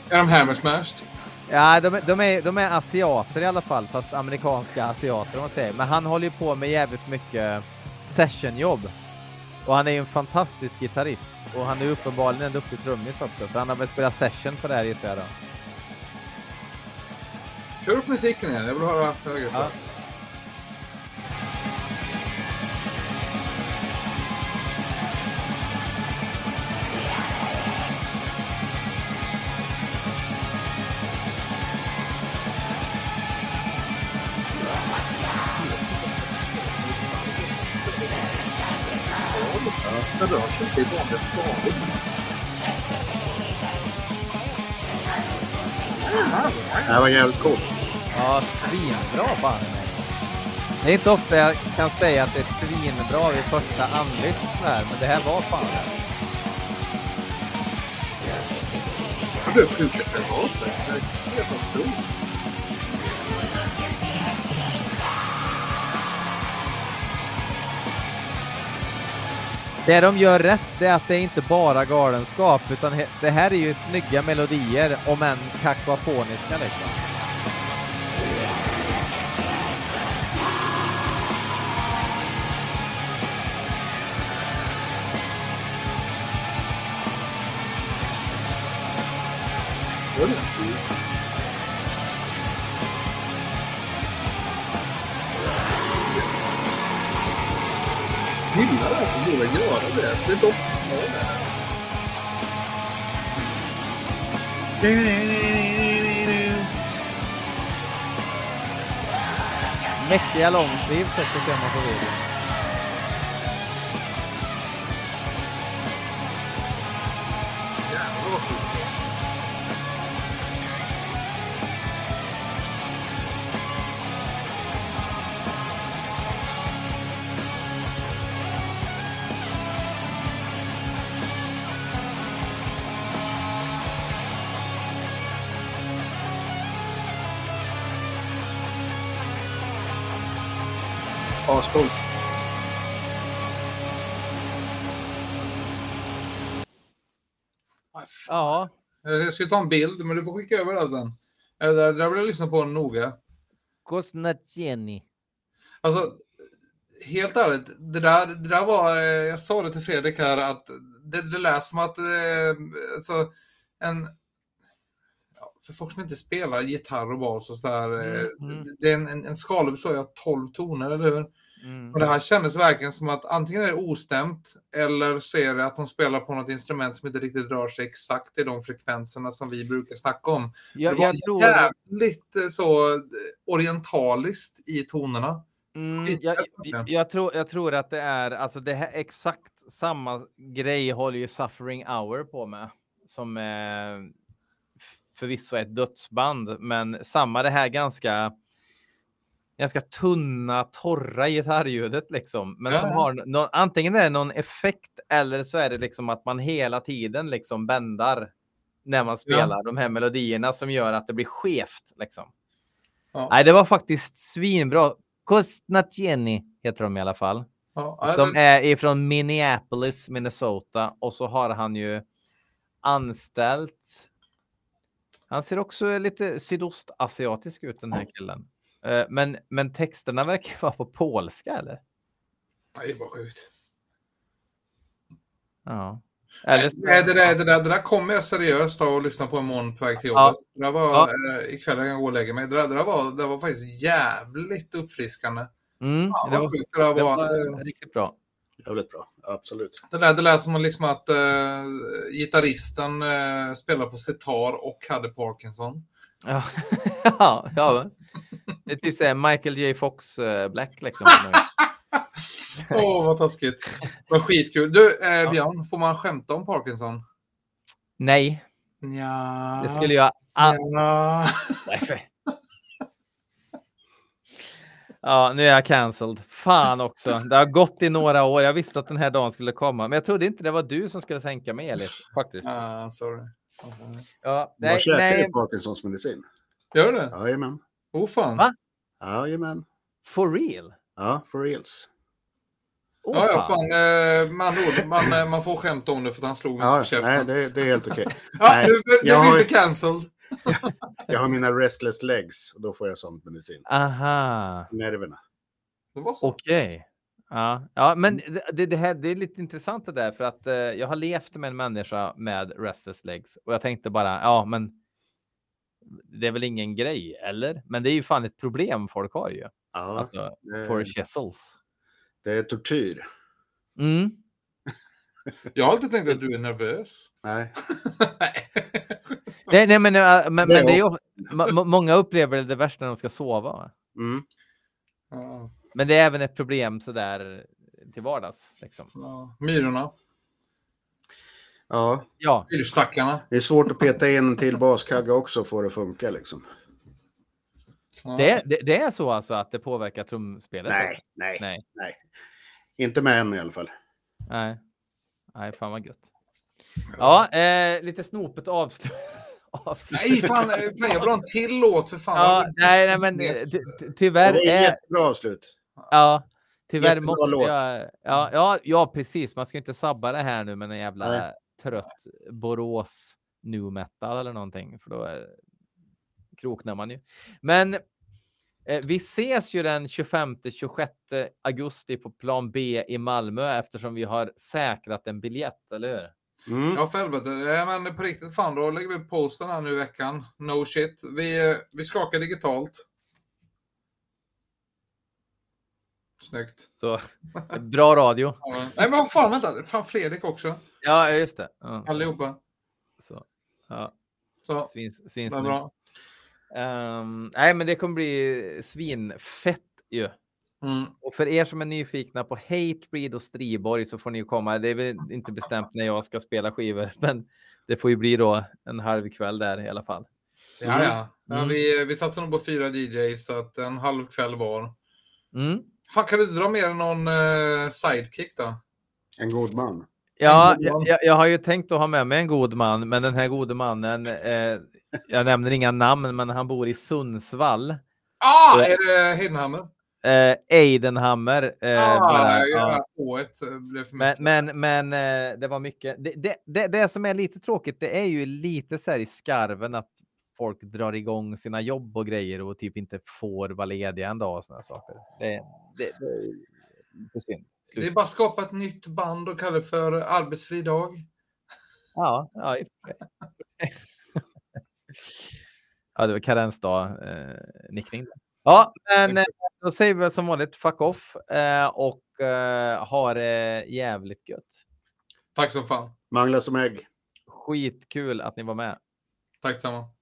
Är de hammersmashed? Ja, de, de, är, de är asiater i alla fall, fast amerikanska asiater om man säger. Men han håller ju på med jävligt mycket sessionjobb. Och han är ju en fantastisk gitarrist. Och han är uppenbarligen en duktig trummis också, för han har väl spelat session på det här gissar jag då. Kör upp musiken igen, jag vill höra högre. Ja. det rör sig inte i vanliga skador. Det här var jävligt coolt. Ja, svinbra fan. Det är inte ofta jag kan säga att det är svinbra vid första anblick men det här var fan det. Jag blev sjuk efter en dag. Det är helt otroligt. Det de gör rätt, det är att det är inte bara galenskap, utan det här är ju snygga melodier, om än kakofoniska liksom. Mäktiga långsleeves också ser man på videon. Ska ta en bild, men du får skicka över den sen. Det där, vill jag lyssna på noga. Kosnatjeni. Alltså, helt ärligt, det där, det där var, eh, jag sa det till Fredrik här, att det, det lät som att, eh, alltså, en, för folk som inte spelar gitarr och bas och sådär, eh, mm, mm. det är en, en, en skala består av 12 toner, eller hur? Mm. Och det här kändes verkligen som att antingen är det ostämt eller så är det att de spelar på något instrument som inte riktigt rör sig exakt i de frekvenserna som vi brukar snacka om. Jag, det var tror... jävligt eh, så eh, orientaliskt i tonerna. Mm, jag, jag, tror, jag tror att det är alltså det här exakt samma grej håller ju Suffering Hour på med som eh, förvisso är ett dödsband, men samma det här ganska ganska tunna, torra gitarrljudet liksom. Men ja. som har någon, antingen är det någon effekt eller så är det liksom att man hela tiden liksom bändar när man spelar ja. de här melodierna som gör att det blir skevt liksom. Ja. Nej, det var faktiskt svinbra. Kostnatjeni heter de i alla fall. Ja, de är ifrån Minneapolis, Minnesota och så har han ju anställt. Han ser också lite sydostasiatisk ut den här killen. Eh, men, men texterna verkar vara på polska eller? Nej, det var sjukt. Ja. Eller... Nej, det, där, det, där, det där kommer jag seriöst och lyssna på imorgon på väg till jobbet. Ja. Det där var, ja. eh, ikväll jag gå och lägga mig. Det där, det, där var, det var faktiskt jävligt uppfriskande. Mm, ja, det, var, det, där det var, var riktigt bra. Jävligt bra, absolut. Det lät, det lät som liksom att äh, gitarristen äh, spelar på sitar och hade Parkinson. Ja, [laughs] ja, ja. Det är typ såhär Michael J Fox uh, Black liksom. [laughs] Åh, oh, vad taskigt. Vad skitkul. Du, eh, Björn, ja. får man skämta om Parkinson? Nej. Ja. Det skulle jag... All... Ja. Ja, nu är jag cancelled. Fan också. Det har gått i några år. Jag visste att den här dagen skulle komma, men jag trodde inte det var du som skulle sänka mig, Elis. Faktiskt. Ah, sorry. Ja, Nej, nej, käkar nej. du Parkinsons medicin? Gör du det? Jajamän. Oh fan. Va? Jajamän. For real? Ja, for reals. Oh, ja, ja, fan. fan. Eh, man, man, eh, man får skämta om det för att han slog mig Ja, på käften. nej, det, det är helt okej. [laughs] ja, nej, nu, nu jag blir inte cancelled. [laughs] Jag har mina restless legs och då får jag sånt medicin. Aha, Nerverna. Okej. Ja, ja, men det, det, här, det är lite intressant det där för att eh, jag har levt med en människa med restless legs och jag tänkte bara, ja, men det är väl ingen grej, eller? Men det är ju fan ett problem folk har ju. Ja, Alltså, det, for chessels. det är tortyr. Mm. Jag har alltid tänkt att du är nervös. Nej, Nej, nej, men, äh, men, men Det är ju, må- må- många upplever det värst när de ska sova. va? mm. Ja, Men det är även ett problem så där till vardags. Liksom. ja. Myrorna. Ja, Ja, Myrstackarna. det är svårt att peta in en till baskagge också för att det funka liksom. Ja. det, det, det är så alltså att det påverkar trumspelet? Nej, nej, Nej. nej. Inte med än i alla fall. Nej. Nej, fan vad gött. Ja, eh, lite snopet avslut. [laughs] avslut. Nej, fan, eh, fan, jag vill ha en till låt för fan. Ja, nej, nej, men ty, ty, tyvärr Det är... jättebra avslut. Ja, tyvärr Jättebra måste låt. jag... Ja, ja, ja, precis. Man ska inte sabba det här nu med en jävla Nej. Trött Borås nu metal eller någonting, för då eh, kroknar man ju. Men eh, vi ses ju den 25-26 augusti på plan B i Malmö eftersom vi har säkrat en biljett, eller hur? Mm. Ja, för helvete. Ja, men på riktigt, fan, då lägger vi upp posten här nu i veckan. No shit. Vi, eh, vi skakar digitalt. Snyggt. Så bra radio. [laughs] Ja, Nej, men fan, vänta. Fan, Fredrik också. Ja, just det. Ja, Allihopa. så. Ja, Så, svin, det svin, var bra. Ehm, nej, men det kommer bli svinfett ju. Mm. Och för er som är nyfikna på Hatebreed och Striborg så får ni ju komma. Det är väl inte bestämt när jag ska spela skivor, [laughs] men det får ju bli då en halv kväll där i alla fall. Ja, ja. ja Mm. vi, vi satsar nog på fyra DJs, så att en halv kväll var. Mm. Fan, kan du dra än någon eh, sidekick då? En god man. Ja, god man. jag, jag- har ju tänkt att ha med mig en god man, men den här gode mannen, eh, jag nämner inga namn, men han bor i Sundsvall. Ah, Ja. är det Hedenhammer? Eh, Eidenhammer. Eh, ah, bara, ja, ja. H1 eh, blev för Men, men, men eh, det var mycket. Det, det, det, det som är lite tråkigt, det är ju lite så här i skarven att folk drar igång sina jobb och grejer och typ inte får vara lediga en dag och sådana saker. Det, det, det är lite synd. Det är Slut. bara att skapa ett nytt band och kalla det för arbetsfri dag. Ja, ja, i ja, det var karensdag, eh. Ja, men eh, då säger vi som vanligt fuck off eh, och eh, ha det jävligt gött. Tack som fan. Manglar som ägg. Skitkul att ni var med. Tack samma.